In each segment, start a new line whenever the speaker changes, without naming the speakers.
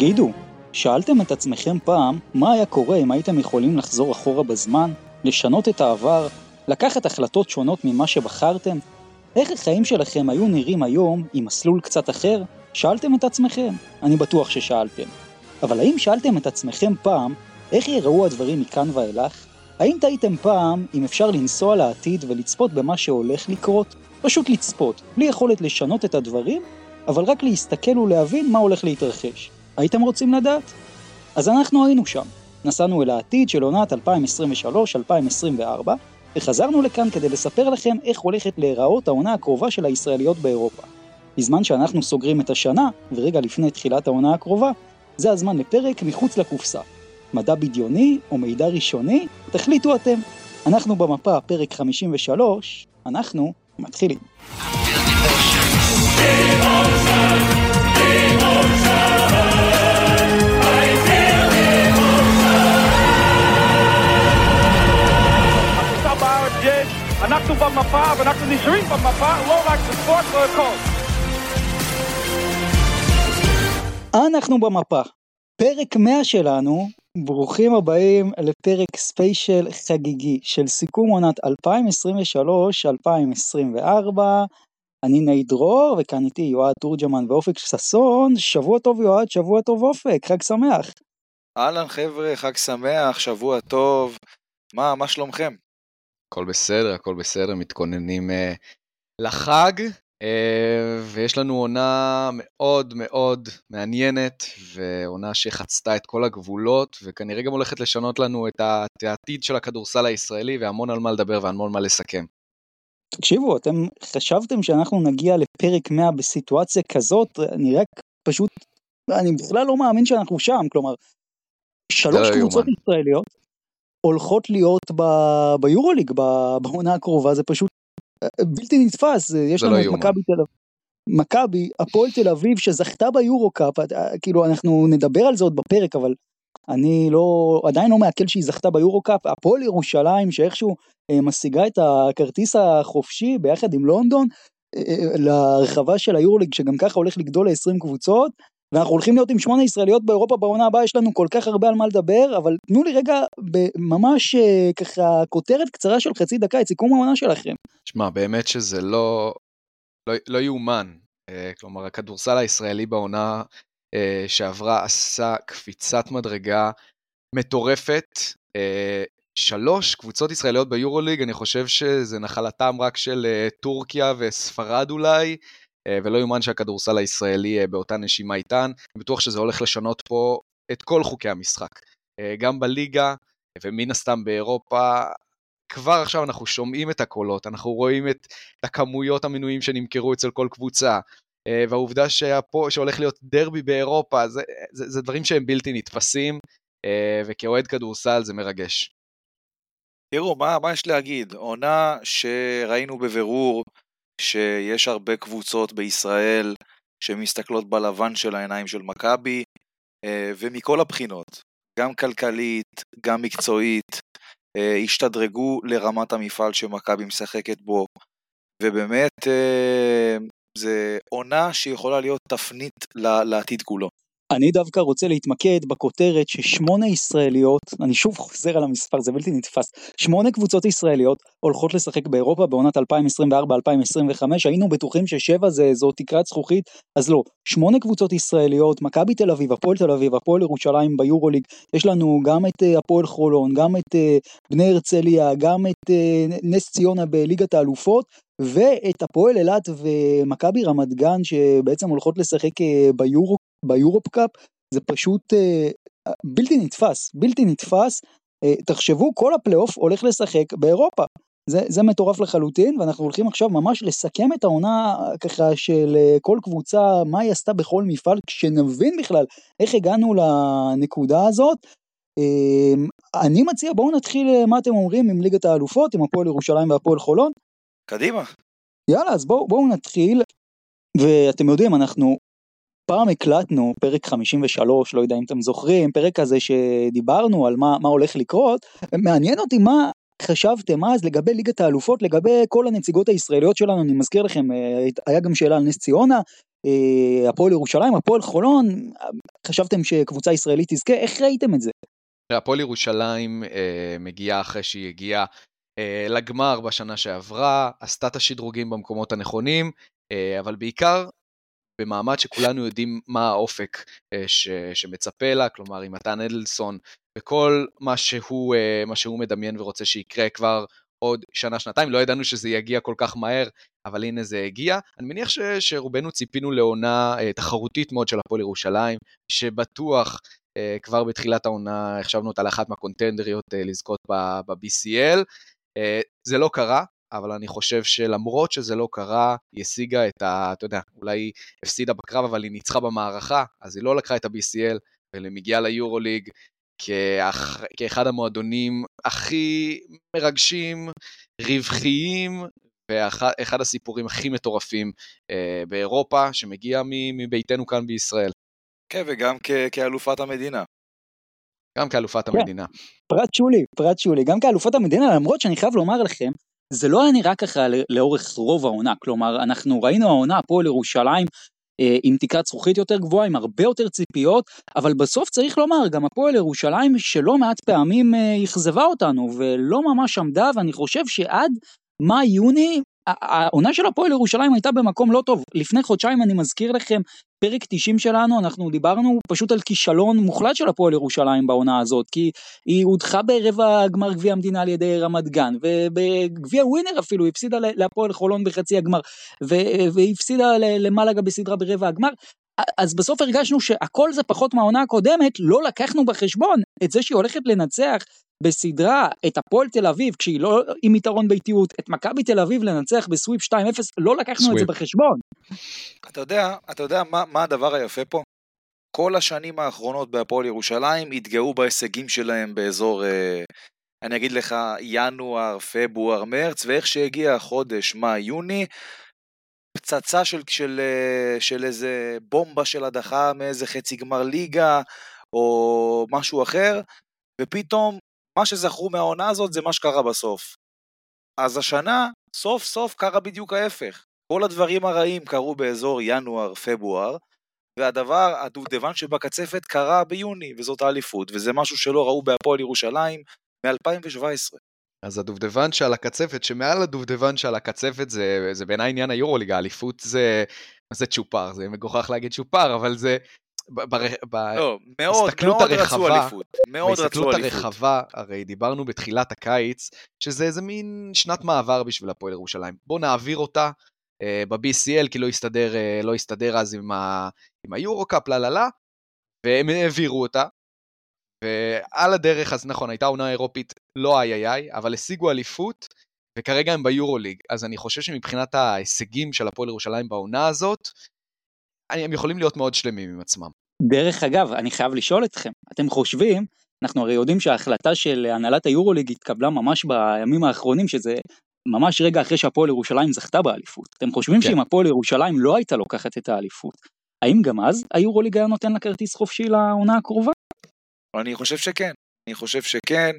תגידו, שאלתם את עצמכם פעם מה היה קורה אם הייתם יכולים לחזור אחורה בזמן, לשנות את העבר, לקחת החלטות שונות ממה שבחרתם? איך החיים שלכם היו נראים היום עם מסלול קצת אחר? שאלתם את עצמכם? אני בטוח ששאלתם. אבל האם שאלתם את עצמכם פעם איך ייראו הדברים מכאן ואילך? האם טעיתם פעם אם אפשר לנסוע לעתיד ולצפות במה שהולך לקרות? פשוט לצפות, בלי יכולת לשנות את הדברים, אבל רק להסתכל ולהבין מה הולך להתרחש. הייתם רוצים לדעת? אז אנחנו היינו שם. נסענו אל העתיד של עונת 2023-2024, וחזרנו לכאן כדי לספר לכם איך הולכת להיראות העונה הקרובה של הישראליות באירופה. בזמן שאנחנו סוגרים את השנה, ורגע לפני תחילת העונה הקרובה, זה הזמן לפרק מחוץ לקופסה. מדע בדיוני או מידע ראשוני, תחליטו אתם. אנחנו במפה, פרק 53, אנחנו מתחילים. אנחנו במפה ואנחנו נשארים במפה, לא רק בספורט, לא הכל. אנחנו במפה. פרק 100 שלנו, ברוכים הבאים לפרק ספיישל חגיגי של סיכום עונת 2023-2024. אני נאי דרור, וכאן איתי יועד תורג'מן ואופק ששון. שבוע טוב יועד, שבוע טוב אופק, חג שמח.
אהלן חבר'ה, חג שמח, שבוע טוב. מה, מה שלומכם?
הכל בסדר, הכל בסדר, מתכוננים uh, לחג, uh, ויש לנו עונה מאוד מאוד מעניינת, ועונה שחצתה את כל הגבולות, וכנראה גם הולכת לשנות לנו את העתיד של הכדורסל הישראלי, והמון על מה לדבר והמון מה לסכם.
תקשיבו, אתם חשבתם שאנחנו נגיע לפרק 100 בסיטואציה כזאת? אני רק פשוט, אני בכלל לא מאמין שאנחנו שם, כלומר, שלוש לא קבוצות. ישראליות הולכות להיות ביורוליג בעונה הקרובה, זה פשוט אה, בלתי נתפס, יש לנו לא את מכבי תל אביב. מכבי, הפועל תל אביב שזכתה ביורו קאפ, אה, כאילו אנחנו נדבר על זה עוד בפרק, אבל אני לא, עדיין לא מעכל שהיא זכתה ביורו קאפ, הפועל ירושלים שאיכשהו אה, משיגה את הכרטיס החופשי ביחד עם לונדון אה, אה, להרחבה של היורוליג שגם ככה הולך לגדול ל-20 קבוצות ואנחנו הולכים להיות עם שמונה ישראליות באירופה בעונה הבאה יש לנו כל כך הרבה על מה לדבר אבל תנו לי רגע ממש ככה כותרת קצרה של חצי דקה את סיכום העונה שלכם.
שמע באמת שזה לא לא, לא יאומן. כלומר הכדורסל הישראלי בעונה שעברה עשה קפיצת מדרגה מטורפת. שלוש קבוצות ישראליות ביורוליג, אני חושב שזה נחלתם רק של טורקיה וספרד אולי, ולא יאומן שהכדורסל הישראלי uh, באותה נשימה איתן. אני בטוח שזה הולך לשנות פה את כל חוקי המשחק. Uh, גם בליגה, ומן הסתם באירופה, כבר עכשיו אנחנו שומעים את הקולות, אנחנו רואים את, הכמויות המנויים שנמכרו אצל כל קבוצה, והעובדה שהפו, שהולך להיות דרבי באירופה, זה, זה, זה דברים שהם בלתי נתפסים, וכאוהד כדורסל זה מרגש.
תראו, מה, מה יש להגיד? עונה שראינו בבירור שיש הרבה קבוצות בישראל שמסתכלות בלבן של העיניים של מכבי, אה, ומכל הבחינות, גם כלכלית, גם מקצועית, אה, השתדרגו לרמת המפעל שמכבי משחקת בו, ובאמת אה, זה עונה שיכולה להיות תפנית לעתיד כולו.
אני דווקא רוצה להתמקד בכותרת ששמונה ישראליות, אני שוב חוזר על המספר, זה בלתי נתפס, שמונה קבוצות ישראליות הולכות לשחק באירופה בעונת 2024-2025, היינו בטוחים ששבע זה זו תקרת זכוכית, אז לא, שמונה קבוצות ישראליות, מכבי תל אביב, הפועל תל אביב, הפועל ירושלים ביורוליג, יש לנו גם את uh, הפועל חולון, גם את uh, בני הרצליה, גם את uh, נס ציונה בליגת האלופות, ואת הפועל אילת ומכבי רמת גן שבעצם הולכות לשחק ביורו ביורופ קאפ זה פשוט אה, בלתי נתפס, בלתי נתפס. אה, תחשבו כל הפלייאוף הולך לשחק באירופה. זה, זה מטורף לחלוטין ואנחנו הולכים עכשיו ממש לסכם את העונה ככה של אה, כל קבוצה מה היא עשתה בכל מפעל כשנבין בכלל איך הגענו לנקודה הזאת. אה, אני מציע בואו נתחיל אה, מה אתם אומרים עם ליגת האלופות עם הפועל ירושלים והפועל חולון.
קדימה.
יאללה אז בואו בוא נתחיל ואתם יודעים אנחנו פעם הקלטנו פרק 53, לא יודע אם אתם זוכרים, פרק כזה שדיברנו על מה, מה הולך לקרות, מעניין אותי מה חשבתם אז לגבי ליגת האלופות, לגבי כל הנציגות הישראליות שלנו, אני מזכיר לכם, אה, היה גם שאלה על נס ציונה, אה, הפועל ירושלים, הפועל חולון, חשבתם שקבוצה ישראלית תזכה? איך ראיתם את זה?
הפועל ירושלים אה, מגיעה אחרי שהיא הגיעה לגמר בשנה שעברה, עשתה את השדרוגים במקומות הנכונים, אבל בעיקר במעמד שכולנו יודעים מה האופק אה, ש, שמצפה לה, כלומר עם מתן אדלסון וכל מה שהוא, אה, מה שהוא מדמיין ורוצה שיקרה כבר עוד שנה-שנתיים, לא ידענו שזה יגיע כל כך מהר, אבל הנה זה הגיע. אני מניח ש, שרובנו ציפינו לעונה אה, תחרותית מאוד של הפועל ירושלים, שבטוח כבר בתחילת העונה החשבנו אותה לאחת מהקונטנדריות לזכות ב-BCL. זה לא קרה, אבל אני חושב שלמרות שזה לא קרה, היא השיגה את ה... אתה יודע, אולי היא הפסידה בקרב, אבל היא ניצחה במערכה, אז היא לא לקחה את ה-BCL, והיא מגיעה ליורוליג כאח... כאחד המועדונים הכי מרגשים, רווחיים, ואחד הסיפורים הכי מטורפים אה, באירופה, שמגיע מביתנו כאן בישראל.
כן, וגם כ- כאלופת המדינה.
גם כאלופת כן. המדינה.
פרט שולי, פרט שולי, גם כאלופת המדינה, למרות שאני חייב לומר לכם, זה לא היה נראה ככה לאורך רוב העונה, כלומר, אנחנו ראינו העונה הפועל ירושלים אה, עם תקרת זכוכית יותר גבוהה, עם הרבה יותר ציפיות, אבל בסוף צריך לומר, גם הפועל ירושלים שלא מעט פעמים אה, אכזבה אותנו, ולא ממש עמדה, ואני חושב שעד מאי-יוני העונה של הפועל ירושלים הייתה במקום לא טוב. לפני חודשיים אני מזכיר לכם, פרק 90 שלנו, אנחנו דיברנו פשוט על כישלון מוחלט של הפועל ירושלים בעונה הזאת, כי היא הודחה ברבע גמר גביע המדינה על ידי רמת גן, ובגביע ווינר אפילו היא הפסידה להפועל חולון בחצי הגמר, והפסידה למלאגה בסדרה ברבע הגמר. אז בסוף הרגשנו שהכל זה פחות מהעונה הקודמת, לא לקחנו בחשבון את זה שהיא הולכת לנצח בסדרה את הפועל תל אביב, כשהיא לא עם יתרון ביתיות, את מכבי תל אביב לנצח בסוויפ 2-0, לא לקחנו סוויפ. את זה בחשבון.
אתה יודע, אתה יודע מה, מה הדבר היפה פה? כל השנים האחרונות בהפועל ירושלים התגאו בהישגים שלהם באזור, אה, אני אגיד לך, ינואר, פברואר, מרץ, ואיך שהגיע החודש, מאי, יוני, פצצה של, של, אה, של איזה בומבה של הדחה מאיזה חצי גמר ליגה, או משהו אחר, ופתאום מה שזכרו מהעונה הזאת זה מה שקרה בסוף. אז השנה, סוף סוף קרה בדיוק ההפך. כל הדברים הרעים קרו באזור ינואר-פברואר, והדבר, הדובדבן שבקצפת קרה ביוני, וזאת האליפות, וזה משהו שלא ראו בהפועל ירושלים מ-2017.
אז הדובדבן שעל הקצפת, שמעל הדובדבן שעל הקצפת זה, זה בעיניי עניין היורוליג, האליפות זה, זה צ'ופר, זה מגוחך להגיד צ'ופר, אבל זה,
לא, מאוד, מאוד רצו אליפות. מאוד רצו
אליפות. הרחבה, הרי דיברנו בתחילת הקיץ, שזה איזה מין שנת מעבר בשביל הפועל ירושלים. בואו נעביר אותה אה, ב-BCL, כי לא הסתדר, אה, לא הסתדר אז עם, ה, עם היורו-קאפ, לה לה לה, והם העבירו אותה. ועל הדרך, אז נכון, הייתה עונה אירופית לא איי איי איי, אבל השיגו אליפות, וכרגע הם ביורוליג. אז אני חושב שמבחינת ההישגים של הפועל ירושלים בעונה הזאת, הם יכולים להיות מאוד שלמים עם עצמם.
דרך אגב, אני חייב לשאול אתכם, אתם חושבים, אנחנו הרי יודעים שההחלטה של הנהלת היורוליג התקבלה ממש בימים האחרונים, שזה ממש רגע אחרי שהפועל ירושלים זכתה באליפות. אתם חושבים כן. שאם הפועל ירושלים לא הייתה לוקחת את האליפות, האם גם אז היורוליג היה נותן לה כרטיס חופשי לעונה הקרובה?
אני חושב שכן, אני חושב שכן,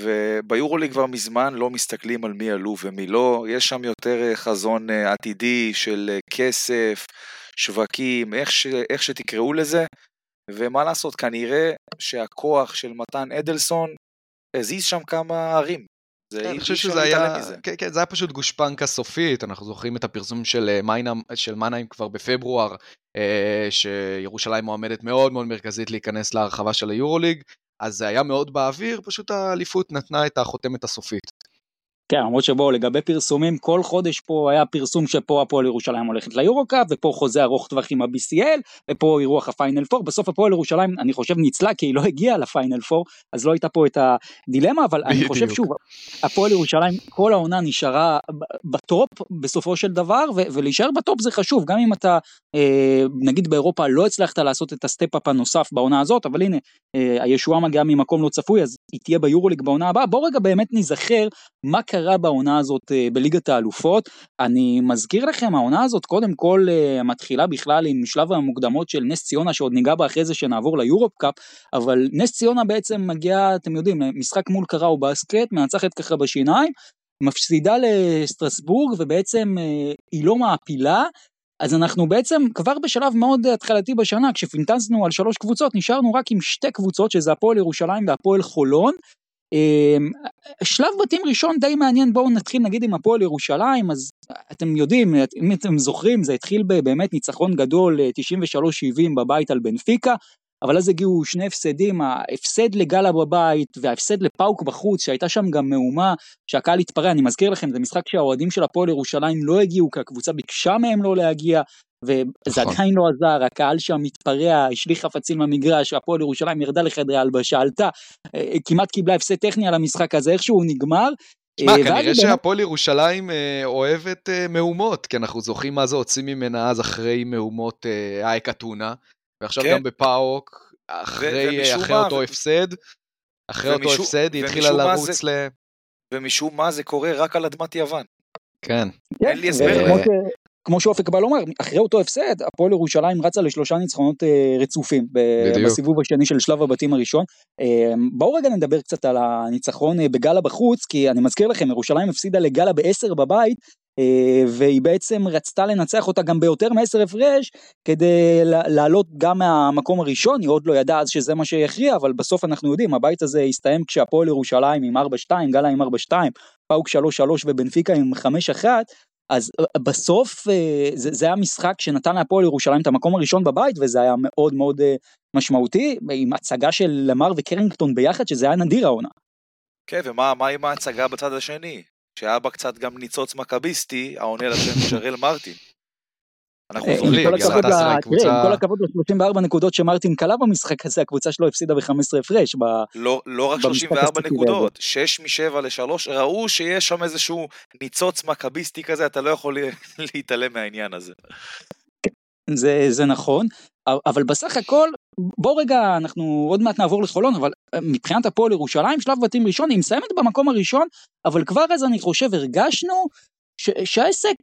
וביורוליג כבר מזמן לא מסתכלים על מי עלו ומי לא, יש שם יותר חזון אה, עתידי של אה, כסף, שווקים, איך, ש, איך שתקראו לזה, ומה לעשות, כנראה שהכוח של מתן אדלסון הזיז שם כמה ערים.
כן, אני חושב שזה היה, כן, כן, זה היה פשוט גושפנקה סופית, אנחנו זוכרים את הפרסום של אה, של מנהיים כבר בפברואר, אה, שירושלים מועמדת מאוד מאוד מרכזית להיכנס להרחבה של היורוליג, אז זה היה מאוד באוויר, פשוט האליפות נתנה את החותמת הסופית.
כן, למרות שבואו, לגבי פרסומים, כל חודש פה היה פרסום שפה הפועל ירושלים הולכת ליורו-קאפ, ופה חוזה ארוך טווח עם ה-BCL, ופה אירוח הפיינל 4, בסוף הפועל ירושלים, אני חושב, ניצלה, כי היא לא הגיעה לפיינל 4, אז לא הייתה פה את הדילמה, אבל אני חושב שוב, הפועל ירושלים כל העונה נשארה בטופ בסופו של דבר, ולהישאר בטופ זה חשוב, גם אם אתה, אה, נגיד באירופה לא הצלחת לעשות את ה step-up הנוסף בעונה הזאת, אבל הנה, אה, הישועה מגיעה ממקום לא צפוי, אז היא תהיה ביורוליג בעונה הבאה, בואו רגע באמת ניזכר מה קרה בעונה הזאת אה, בליגת האלופות. אני מזכיר לכם, העונה הזאת קודם כל אה, מתחילה בכלל עם שלב המוקדמות של נס ציונה, שעוד ניגע בה אחרי זה שנעבור ליורופ קאפ, אבל נס ציונה בעצם מגיע, אתם יודעים, משחק מול קראו בסקט, מנצחת ככה בשיניים, מפסידה לסטרסבורג ובעצם היא לא מעפילה, אז אנחנו בעצם כבר בשלב מאוד התחלתי בשנה, כשפינטזנו על שלוש קבוצות, נשארנו רק עם שתי קבוצות, שזה הפועל ירושלים והפועל חולון. אמ, שלב בתים ראשון די מעניין, בואו נתחיל נגיד עם הפועל ירושלים, אז אתם יודעים, אם אתם זוכרים, זה התחיל באמת ניצחון גדול, 93-70 בבית על בנפיקה, אבל אז הגיעו שני הפסדים, ההפסד לגאלה בבית וההפסד לפאוק בחוץ, שהייתה שם גם מהומה, שהקהל התפרע, אני מזכיר לכם, זה משחק שהאוהדים של הפועל ירושלים לא הגיעו, כי הקבוצה ביקשה מהם לא להגיע, וזה נכון. עדיין לא עזר, הקהל שם מתפרע, השליך חפצים במגרש, הפועל ירושלים ירדה לחדרי הלבשה, עלתה, אה, כמעט קיבלה הפסד טכני על המשחק הזה, איכשהו הוא נגמר.
שמע, אה, כנראה שהפועל ירושלים אה, אוהבת מהומות, כי אנחנו זוכרים מה זה הוציא ממנה אז אחרי מהומות אייק אתונה, ועכשיו כן. גם בפאוק, אחרי, אחרי אותו ו... הפסד, אחרי ומשו... אותו הפסד היא התחילה לרוץ זה... ל...
ומשום מה זה קורה רק על אדמת יוון.
כן.
אין לי הסבר. ו...
כמו שאופק בא לומר, אחרי אותו הפסד, הפועל ירושלים רצה לשלושה ניצחונות אה, רצופים בדיוק. בסיבוב השני של שלב הבתים הראשון. אה, בואו רגע נדבר קצת על הניצחון אה, בגאלה בחוץ, כי אני מזכיר לכם, ירושלים הפסידה לגאלה בעשר בבית, אה, והיא בעצם רצתה לנצח אותה גם ביותר מעשר הפרש, כדי לעלות גם מהמקום הראשון, היא עוד לא ידעה אז שזה מה שיכריע, אבל בסוף אנחנו יודעים, הבית הזה הסתיים כשהפועל ירושלים עם 4-2, גאלה עם 4-2, פאוק 3-3 ובנפיקה עם 5-1, אז אה, בסוף אה, זה, זה היה משחק שנתן להפועל ירושלים את המקום הראשון בבית וזה היה מאוד מאוד אה, משמעותי עם הצגה של למר וקרינגטון ביחד שזה היה נדיר העונה.
כן ומה עם ההצגה בצד השני שהיה בה קצת גם ניצוץ מכביסטי העונה לשם שרל מרטין.
אנחנו אה, זוכרים, עם כל הכבוד ל-34 נקודות שמרטין כלה במשחק הזה, הקבוצה שלו הפסידה ב-15 הפרש.
לא, לא רק 34 נקודות, 6 מ-7 ל-3, ראו שיש שם איזשהו ניצוץ מכביסטי כזה, אתה לא יכול להתעלם מהעניין הזה.
זה, זה נכון, אבל בסך הכל, בוא רגע, אנחנו עוד מעט נעבור לחולון, אבל אה, מבחינת הפועל ירושלים, שלב בתים ראשון, היא מסיימת במקום הראשון, אבל כבר אז אני חושב הרגשנו שהעסק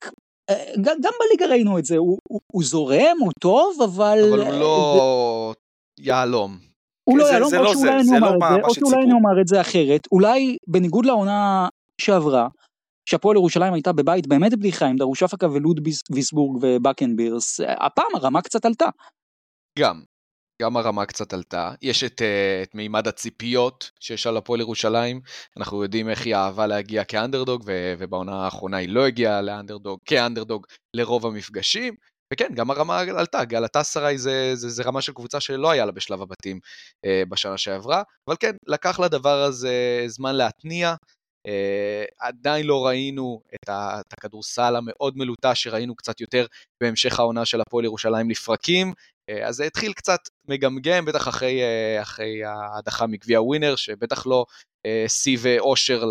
אה, גם בליגה ראינו את זה, הוא, הוא, הוא זורם, הוא טוב, אבל...
אבל הוא לא יהלום.
הוא לא יהלום, או שאולי אני אומר את זה, או שאולי אני אומר את זה אחרת, אולי בניגוד לעונה שעברה, שהפועל ירושלים הייתה בבית באמת בלי חיים, דרושפקה ולוד ויסבורג ובקנבירס, הפעם הרמה קצת עלתה.
גם, גם הרמה קצת עלתה. יש את, uh, את מימד הציפיות שיש על הפועל ירושלים. אנחנו יודעים איך היא אהבה להגיע כאנדרדוג, ו- ובעונה האחרונה היא לא הגיעה לאנדרדוג, כאנדרדוג לרוב המפגשים. וכן, גם הרמה עלתה, גלתה סראי זה, זה, זה רמה של קבוצה שלא היה לה בשלב הבתים uh, בשנה שעברה, אבל כן, לקח לדבר הזה זמן להתניע. Uh, עדיין לא ראינו את, ה, את הכדורסל המאוד מלוטש שראינו קצת יותר בהמשך העונה של הפועל ירושלים לפרקים, אה, אז זה התחיל קצת מגמגם, בטח אחרי, אה, אחרי ההדחה מגביע ווינר, שבטח לא אה, שיא ואושר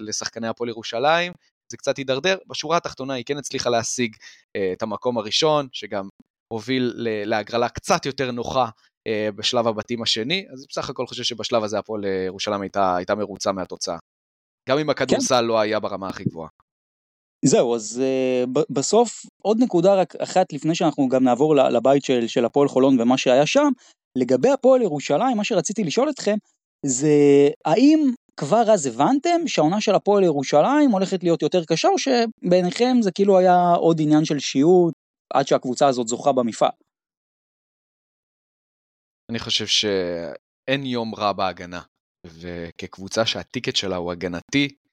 לשחקני הפועל ירושלים, זה קצת הידרדר. בשורה התחתונה היא כן הצליחה להשיג את המקום הראשון, שגם הוביל להגרלה קצת יותר נוחה בשלב הבתים השני, אז בסך הכל חושב שבשלב הזה הפועל ירושלים הייתה, הייתה מרוצה מהתוצאה. גם אם הכדורסל כן. לא היה ברמה הכי גבוהה.
זהו, אז uh, בסוף עוד נקודה רק אחת לפני שאנחנו גם נעבור לבית של, של הפועל חולון ומה שהיה שם, לגבי הפועל ירושלים, מה שרציתי לשאול אתכם, זה האם כבר אז הבנתם שהעונה של הפועל ירושלים הולכת להיות יותר קשה, או שבעיניכם זה כאילו היה עוד עניין של שיעוט עד שהקבוצה הזאת זוכה במפעל?
אני חושב שאין יום רע בהגנה, וכקבוצה שהטיקט שלה הוא הגנתי, אה,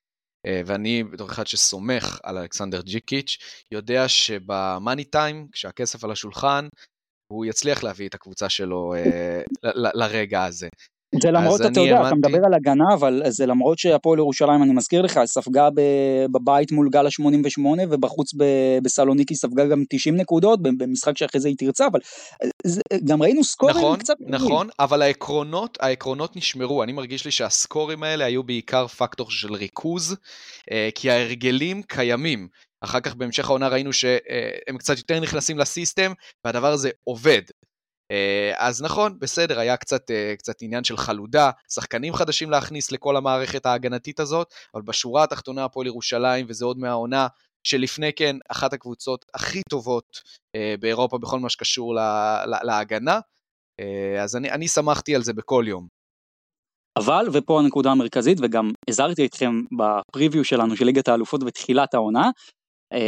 ואני בתור אחד שסומך על אלכסנדר ג'יקיץ', יודע שבמאני טיים, כשהכסף על השולחן, הוא יצליח להביא את הקבוצה שלו אה, לרגע הזה.
זה למרות, אתה יודע. אתה מדבר על הגנה, אבל זה למרות שהפועל ירושלים, אני מזכיר לך, ספגה בבית מול גל ה-88 ובחוץ בסלוניקי ספגה גם 90 נקודות, במשחק שאחרי זה היא תרצה, אבל גם ראינו סקורים
נכון,
קצת...
נכון, אבל העקרונות, העקרונות נשמרו, אני מרגיש לי שהסקורים האלה היו בעיקר פקטור של ריכוז, אה, כי ההרגלים קיימים. אחר כך בהמשך העונה ראינו שהם קצת יותר נכנסים לסיסטם, והדבר הזה עובד. אה, אז נכון, בסדר, היה קצת, אה, קצת עניין של חלודה, שחקנים חדשים להכניס לכל המערכת ההגנתית הזאת, אבל בשורה התחתונה הפועל ירושלים, וזה עוד מהעונה שלפני כן אחת הקבוצות הכי טובות אה, באירופה בכל מה שקשור להגנה, אז אני, אני שמחתי על זה בכל יום.
אבל, ופה הנקודה המרכזית, וגם הזהרתי אתכם בפריוויו שלנו של ליגת האלופות בתחילת העונה,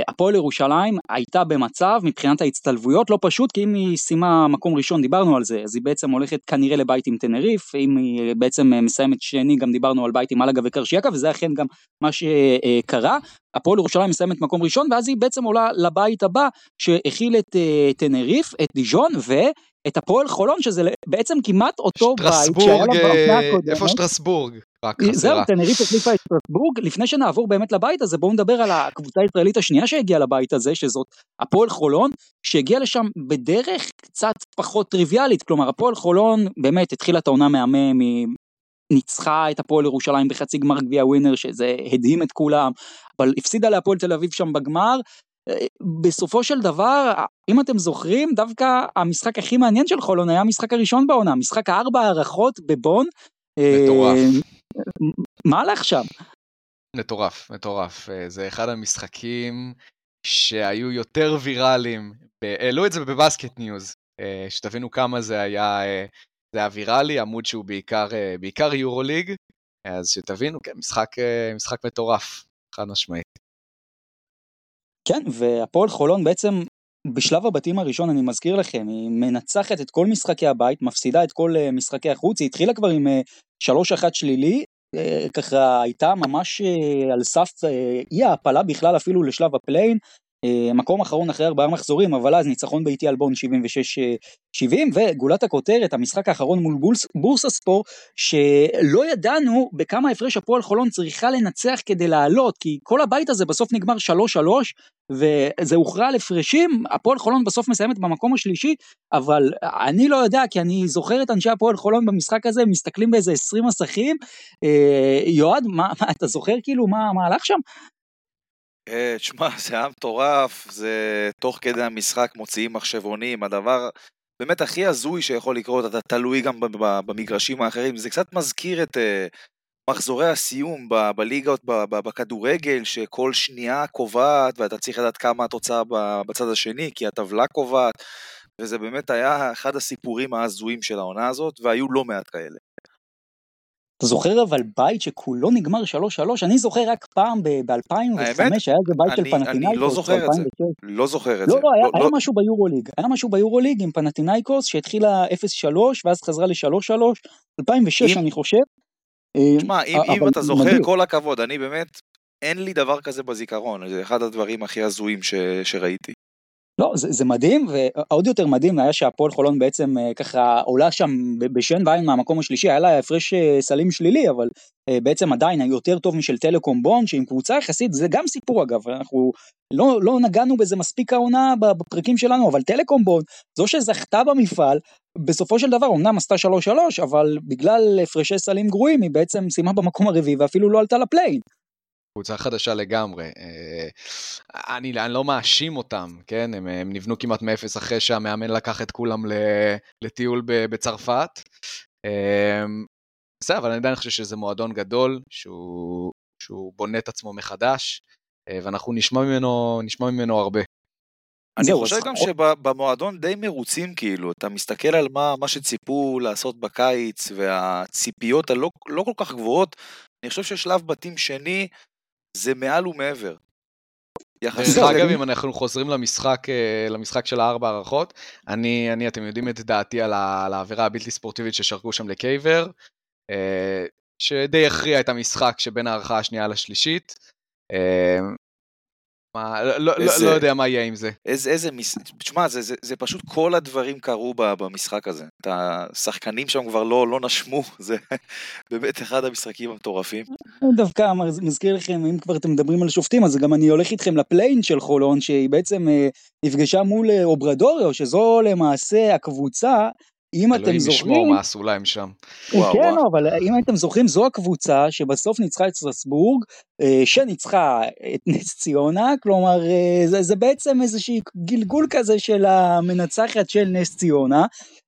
הפועל ירושלים הייתה במצב מבחינת ההצטלבויות לא פשוט כי אם היא סיימה מקום ראשון דיברנו על זה אז היא בעצם הולכת כנראה לבית עם טנריף אם היא בעצם אה, מסיימת שני גם דיברנו על בית עם אלגה וקרשיאקה וזה אכן גם מה שקרה הפועל ירושלים מסיימת מקום ראשון ואז היא בעצם עולה לבית הבא שהכיל את טנריף את דיז'ון ו... את הפועל חולון שזה בעצם כמעט אותו בית
שהיה לה באופנה הקודמת. איפה שטרסבורג? רק חסרה.
זהו, תנריף החליפה את שטרסבורג. לפני שנעבור באמת לבית הזה, בואו נדבר על הקבוצה הישראלית השנייה שהגיעה לבית הזה, שזאת הפועל חולון, שהגיעה לשם בדרך קצת פחות טריוויאלית. כלומר, הפועל חולון באמת התחילה את העונה מהמם, היא ניצחה את הפועל ירושלים בחצי גמר גביע ווינר, שזה הדהים את כולם, אבל הפסידה להפועל תל אביב שם בגמר. בסופו של דבר, אם אתם זוכרים, דווקא המשחק הכי מעניין של חולון היה המשחק הראשון בעונה, משחק הארבע הארכות בבון.
מטורף.
מה הלך שם?
מטורף, מטורף. אה, זה אחד המשחקים שהיו יותר ויראליים. העלו את זה ב Basket News, אה, שתבינו כמה זה היה, אה, זה היה ויראלי, עמוד שהוא בעיקר, בעיקר יורוליג, אז שתבינו, כן, משחק, משחק מטורף, חד משמעית.
כן, והפועל חולון בעצם בשלב הבתים הראשון, אני מזכיר לכם, היא מנצחת את כל משחקי הבית, מפסידה את כל משחקי החוץ, היא התחילה כבר עם 3-1 שלילי, אה, ככה הייתה ממש אה, על סף אה, אי העפלה בכלל אפילו לשלב ה play-in. מקום אחרון אחרי ארבעה מחזורים, אבל אז ניצחון ביתי אלבון 76-70, וגולת הכותרת, המשחק האחרון מול בורס, בורסה ספור, שלא ידענו בכמה הפרש הפועל חולון צריכה לנצח כדי לעלות, כי כל הבית הזה בסוף נגמר 3-3, וזה הוכרע על הפרשים, הפועל חולון בסוף מסיימת במקום השלישי, אבל אני לא יודע, כי אני זוכר את אנשי הפועל חולון במשחק הזה, מסתכלים באיזה 20 מסכים. אה, יועד, מה, מה, אתה זוכר כאילו מה, מה הלך שם?
אה, תשמע, זה היה מטורף, זה תוך כדי המשחק מוציאים מחשבונים, הדבר באמת הכי הזוי שיכול לקרות, אתה תלוי גם במגרשים האחרים, זה קצת מזכיר את uh, מחזורי הסיום בליגות בכדורגל, שכל שנייה קובעת ואתה צריך לדעת כמה התוצאה בצד השני, כי הטבלה קובעת, וזה באמת היה אחד הסיפורים ההזויים של העונה הזאת, והיו לא מעט כאלה.
אתה זוכר אבל בית שכולו נגמר 3-3? אני זוכר רק פעם ב-2005, היה איזה בית של פנטינאיקוס.
אני לא זוכר את זה. לא זוכר את
לא,
זה.
לא, לא, היה לא... משהו ביורוליג. היה משהו ביורוליג עם פנטינאיקוס שהתחילה 0-3 ואז חזרה ל-3-3, 2006 אני חושב.
תשמע, אם, אם אתה זוכר. כל הכבוד, אני באמת, אין לי דבר כזה בזיכרון, זה אחד הדברים הכי הזויים ש, שראיתי.
לא, זה, זה מדהים, ועוד יותר מדהים היה שהפועל חולון בעצם אה, ככה עולה שם בשן ועין מהמקום השלישי, היה לה הפרש אה, סלים שלילי, אבל אה, בעצם עדיין יותר טוב משל טלקום בון, שעם קבוצה יחסית, זה גם סיפור אגב, אנחנו לא, לא נגענו בזה מספיק העונה בפרקים שלנו, אבל טלקום בון, זו שזכתה במפעל, בסופו של דבר אמנם עשתה 3-3, אבל בגלל הפרשי סלים גרועים היא בעצם סיימה במקום הרביעי ואפילו לא עלתה לפליין.
קבוצה חדשה לגמרי. אה, אני, אני לא מאשים אותם, כן? הם, הם נבנו כמעט מאפס אחרי שהמאמן לקח את כולם לטיול בצרפת. אמ, בסדר, אבל אני עדיין חושב שזה מועדון גדול, שהוא, שהוא בונה את עצמו מחדש, אה, ואנחנו נשמע ממנו, נשמע ממנו הרבה.
אני חושב גם שבמועדון די מרוצים כאילו, אתה מסתכל על מה, מה שציפו לעשות בקיץ והציפיות הלא לא כל כך גבוהות, אני חושב ששלב בתים שני זה מעל ומעבר.
דרך אגב, אם אנחנו חוזרים למשחק, אה, למשחק של הארבע הערכות, אני, אני, אתם יודעים את דעתי על העבירה הבלתי ספורטיבית ששרקו שם לקייבר, אה, שדי הכריע את המשחק שבין הערכה השנייה לשלישית. מה, לא, לא, איזה, לא יודע מה יהיה עם זה.
איזה, איזה, תשמע, זה, זה, זה פשוט כל הדברים קרו במשחק הזה. את השחקנים שם כבר לא, לא נשמו, זה באמת אחד המשחקים המטורפים.
דווקא מזכיר לכם, אם כבר אתם מדברים על שופטים, אז גם אני הולך איתכם ל play-in של חולון, שהיא בעצם אה, נפגשה מול אה, אוברדוירו, שזו למעשה הקבוצה אם אתם זוכרים... אלוהים ישמור
מה עשו להם שם.
כן, וואו. אבל אם אתם זוכרים, זו הקבוצה שבסוף ניצחה את סטרסבורג, אה, שניצחה את נס ציונה, כלומר, אה, זה, זה בעצם איזשהו גלגול כזה של המנצחת של נס ציונה,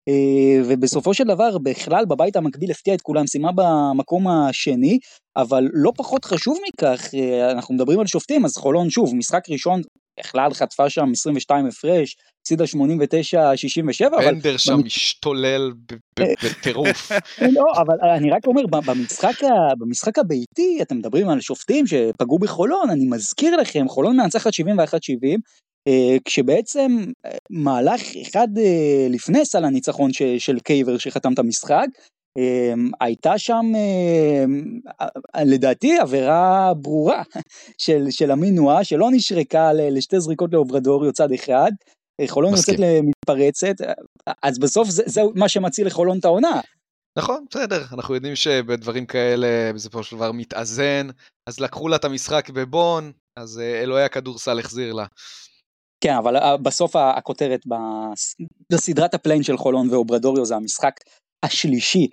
אה, ובסופו של דבר, בכלל, בבית המקביל הפתיע את כולם, סיימה במקום השני, אבל לא פחות חשוב מכך, אנחנו מדברים על שופטים, אז חולון, שוב, משחק ראשון בכלל חטפה שם 22 הפרש, הפסידה 89-67.
בנדר שם משתולל בטירוף.
לא, אבל אני רק אומר, במשחק הביתי, אתם מדברים על שופטים שפגעו בחולון, אני מזכיר לכם, חולון מנצחת 71-70, כשבעצם מהלך אחד לפני סל הניצחון של קייבר שחתם את המשחק, הייתה שם אמ, לדעתי עבירה ברורה של, של המינואה שלא נשרקה לשתי זריקות לאוברדוריו צד אחד, חולון יוצאת למתפרצת, אז בסוף זה, זה מה שמציל לחולון את העונה.
נכון, בסדר, אנחנו יודעים שבדברים כאלה בסופו של דבר מתאזן, אז לקחו לה את המשחק בבון, אז אה, אלוהי הכדורסל החזיר לה.
כן, אבל אה, בסוף הכותרת בסדרת ה play-in של חולון ואוברדוירו זה המשחק השלישי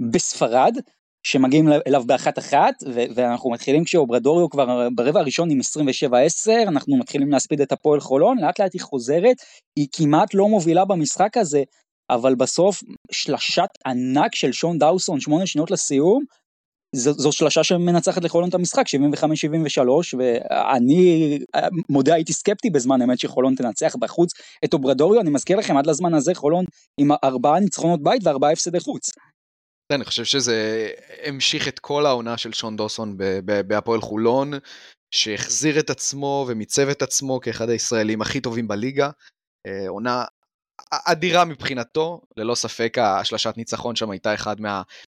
בספרד, שמגיעים אליו באחת אחת, ואנחנו מתחילים כשאוברדוירו כבר ברבע הראשון עם 27-10, אנחנו מתחילים להספיד את הפועל חולון, לאט לאט היא חוזרת, היא כמעט לא מובילה במשחק הזה, אבל בסוף שלשת ענק של שון דאוסון, שמונה שניות לסיום, זו, זו שלשה שמנצחת לחולון את המשחק, 75-73, ואני מודה הייתי סקפטי בזמן אמת שחולון תנצח בחוץ את אוברדוריו, אני מזכיר לכם עד לזמן הזה חולון עם ארבעה ניצחונות בית וארבעה הפסדי חוץ.
אני חושב שזה המשיך את כל העונה של שון דוסון בהפועל חולון, שהחזיר את עצמו ומיצב את עצמו כאחד הישראלים הכי טובים בליגה. אה, עונה אדירה מבחינתו, ללא ספק השלשת ניצחון שם הייתה אחד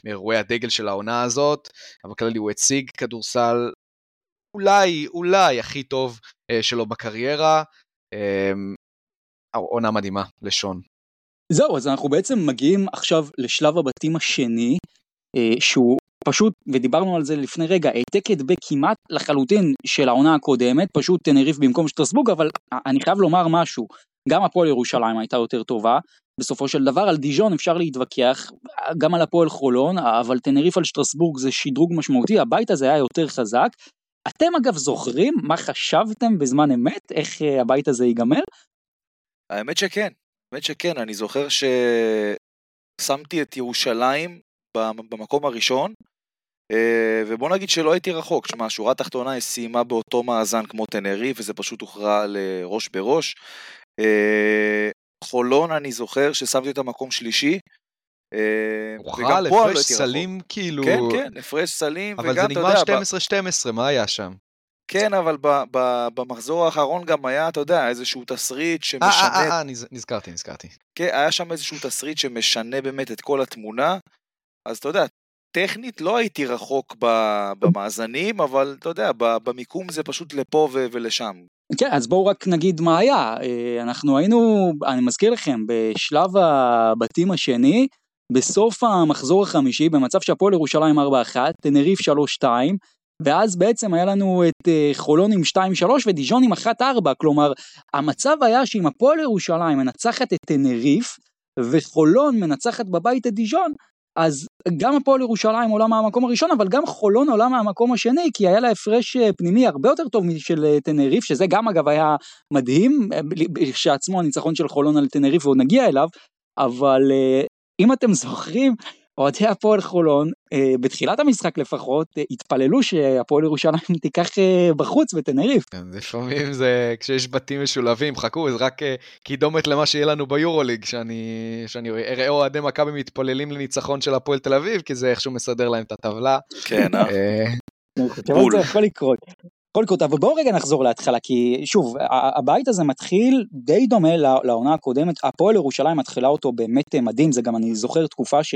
מאירועי הדגל של העונה הזאת, אבל כללי הוא הציג כדורסל אולי, אולי הכי טוב אה, שלו בקריירה. אה, עונה מדהימה לשון.
זהו, אז אנחנו בעצם מגיעים עכשיו לשלב הבתים השני, אה, שהוא פשוט, ודיברנו על זה לפני רגע, העתק הדבק כמעט לחלוטין של העונה הקודמת, פשוט תנריף במקום שטרסבורג, אבל אני חייב לומר משהו, גם הפועל ירושלים הייתה יותר טובה, בסופו של דבר על דיז'ון אפשר להתווכח, גם על הפועל חולון, אבל תנריף על שטרסבורג זה שדרוג משמעותי, הבית הזה היה יותר חזק. אתם אגב זוכרים מה חשבתם בזמן אמת, איך אה, הבית הזה ייגמר?
האמת שכן, האמת שכן, אני זוכר ששמתי את ירושלים במקום הראשון, אה, ובוא נגיד שלא הייתי רחוק, שמע, השורה התחתונה היא סיימה באותו מאזן כמו תנרי, וזה פשוט הוכרע לראש בראש. אה, חולון, אני זוכר ששמתי אותה מקום שלישי.
אה, הוכרע להפרש לא סלים כאילו...
כן, כן, הפרש סלים,
אבל זה נגמר 12-12, מה היה שם?
כן, אבל ב- ב- במחזור האחרון גם היה, אתה יודע, איזשהו תסריט שמשנה... אה,
אה, אה, נזכרתי, נזכרתי.
כן, היה שם איזשהו תסריט שמשנה באמת את כל התמונה, אז אתה יודע, טכנית לא הייתי רחוק במאזנים, אבל אתה יודע, במיקום זה פשוט לפה ו- ולשם.
כן, אז בואו רק נגיד מה היה. אנחנו היינו, אני מזכיר לכם, בשלב הבתים השני, בסוף המחזור החמישי, במצב שהפועל ירושלים 4-1, תנריף 3-2, ואז בעצם היה לנו את אה, חולון עם 2-3 ודיז'ון עם 1-4, כלומר המצב היה שאם הפועל ירושלים מנצחת את תנריף וחולון מנצחת בבית את דיז'ון, אז גם הפועל ירושלים עולה מהמקום הראשון, אבל גם חולון עולה מהמקום השני, כי היה לה הפרש אה, פנימי הרבה יותר טוב משל אה, תנריף, שזה גם אגב היה מדהים, כשעצמו הניצחון של חולון על תנריף ועוד נגיע אליו, אבל אם אתם זוכרים, אוהדי הפועל חולון, אה, בתחילת המשחק לפחות, אה, התפללו שהפועל ירושלים תיקח אה, בחוץ ותנריף.
כן, לפעמים זה כשיש בתים משולבים, חכו, זה רק אה, קידומת למה שיהיה לנו ביורוליג, שאני, שאני אראה אוהדי מכבי מתפללים לניצחון של הפועל תל אביב, כי זה איכשהו מסדר להם את הטבלה.
כן, אה? אה
בול. זה יכול לקרות. יכול לקרות, אבל בואו רגע נחזור להתחלה, כי שוב, הבית הזה מתחיל די דומה לעונה הקודמת, הפועל ירושלים מתחילה אותו באמת מדהים, זה גם אני זוכר תקופה ש...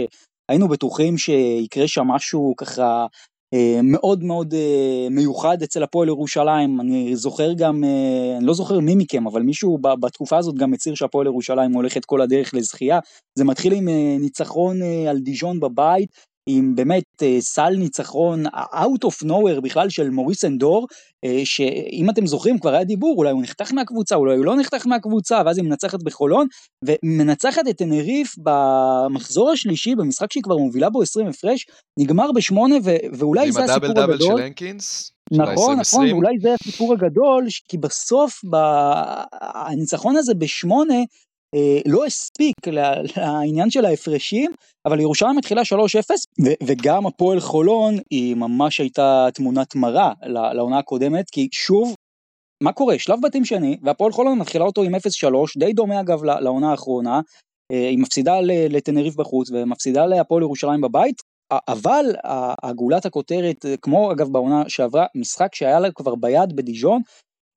היינו בטוחים שיקרה שם משהו ככה אה, מאוד מאוד אה, מיוחד אצל הפועל ירושלים, אני זוכר גם, אה, אני לא זוכר מי מכם, אבל מישהו בתקופה הזאת גם הצהיר שהפועל ירושלים הולכת כל הדרך לזכייה, זה מתחיל עם ניצחון על דיז'ון בבית, עם באמת אה, סל ניצחון out of nowhere בכלל של מוריס אנדור, אה, שאם אתם זוכרים כבר היה דיבור, אולי הוא נחתך מהקבוצה, אולי הוא לא נחתך מהקבוצה, ואז היא מנצחת בחולון, ומנצחת את תנריף במחזור השלישי, במשחק שהיא כבר מובילה בו 20 הפרש, נגמר בשמונה, ואולי זה הסיפור הגדול. עם הדאבל דאבל של הנקינס? נכון, נכון, ואולי זה הסיפור הגדול, כי בסוף הניצחון הזה בשמונה, לא הספיק לעניין של ההפרשים, אבל ירושלים מתחילה 3-0, וגם הפועל חולון היא ממש הייתה תמונת מראה לעונה הקודמת, כי שוב, מה קורה? שלב בתים שני, והפועל חולון מתחילה אותו עם 0-3, די דומה אגב לעונה האחרונה, אה, היא מפסידה לטנריף בחוץ ומפסידה להפועל ירושלים בבית, אבל הגאולת הכותרת, כמו אגב בעונה שעברה, משחק שהיה לה כבר ביד בדיז'ון,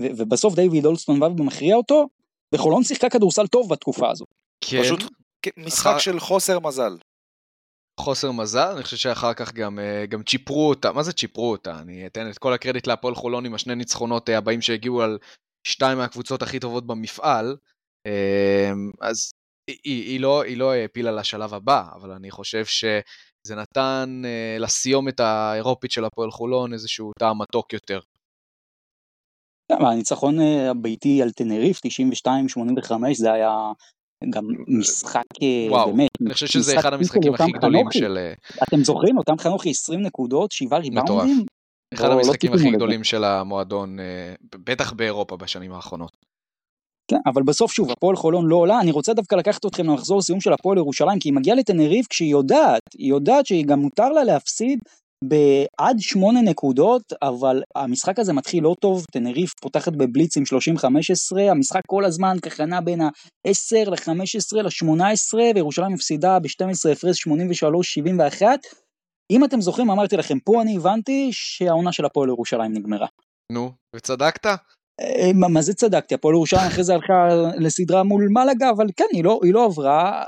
ובסוף דיוויד אולסטון בא ומכריע אותו, וחולון שיחקה כדורסל טוב בתקופה הזו.
כן. פשוט משחק אחר... של חוסר מזל.
חוסר מזל, אני חושב שאחר כך גם, אה, גם צ'יפרו אותה, מה זה צ'יפרו אותה? אני אתן את כל הקרדיט להפועל חולון עם השני ניצחונות אה, הבאים שהגיעו על שתיים מהקבוצות הכי טובות במפעל, אמ, אז היא, היא, לא, היא לא העפילה לשלב הבא, אבל אני חושב שזה נתן אה, לסיומת האירופית של הפועל חולון איזשהו טעם מתוק יותר.
הניצחון הביתי על טנריף 92-85 זה היה גם משחק
אה, וואו, באמת. אני חושב שזה אחד המשחקים הכי גדולים של... אה,
אתם זוכרים? אותם חנוכי 20 נקודות, 7 ריבאונדים?
אחד לא המשחקים הכי גדולים של המועדון, אה, בטח באירופה בשנים האחרונות.
כן, אבל בסוף שוב, הפועל חולון לא עולה, אני רוצה דווקא לקחת אתכם למחזור סיום של הפועל ירושלים, כי היא מגיעה לטנריף כשהיא יודעת, היא יודעת שהיא גם מותר לה להפסיד בעד שמונה נקודות, אבל המשחק הזה מתחיל לא טוב, תנריף פותחת בבליץ עם 30-15, המשחק כל הזמן ככה נע בין ה-10 ל-15 ל-18, וירושלים מפסידה ב-12 הפרש 83-71. אם אתם זוכרים, אמרתי לכם, פה אני הבנתי שהעונה של הפועל ירושלים נגמרה.
נו, וצדקת?
אה, מה, מה זה צדקתי? הפועל ירושלים אחרי זה הלכה לסדרה מול מלאגה, אבל כן, היא לא, היא לא עברה.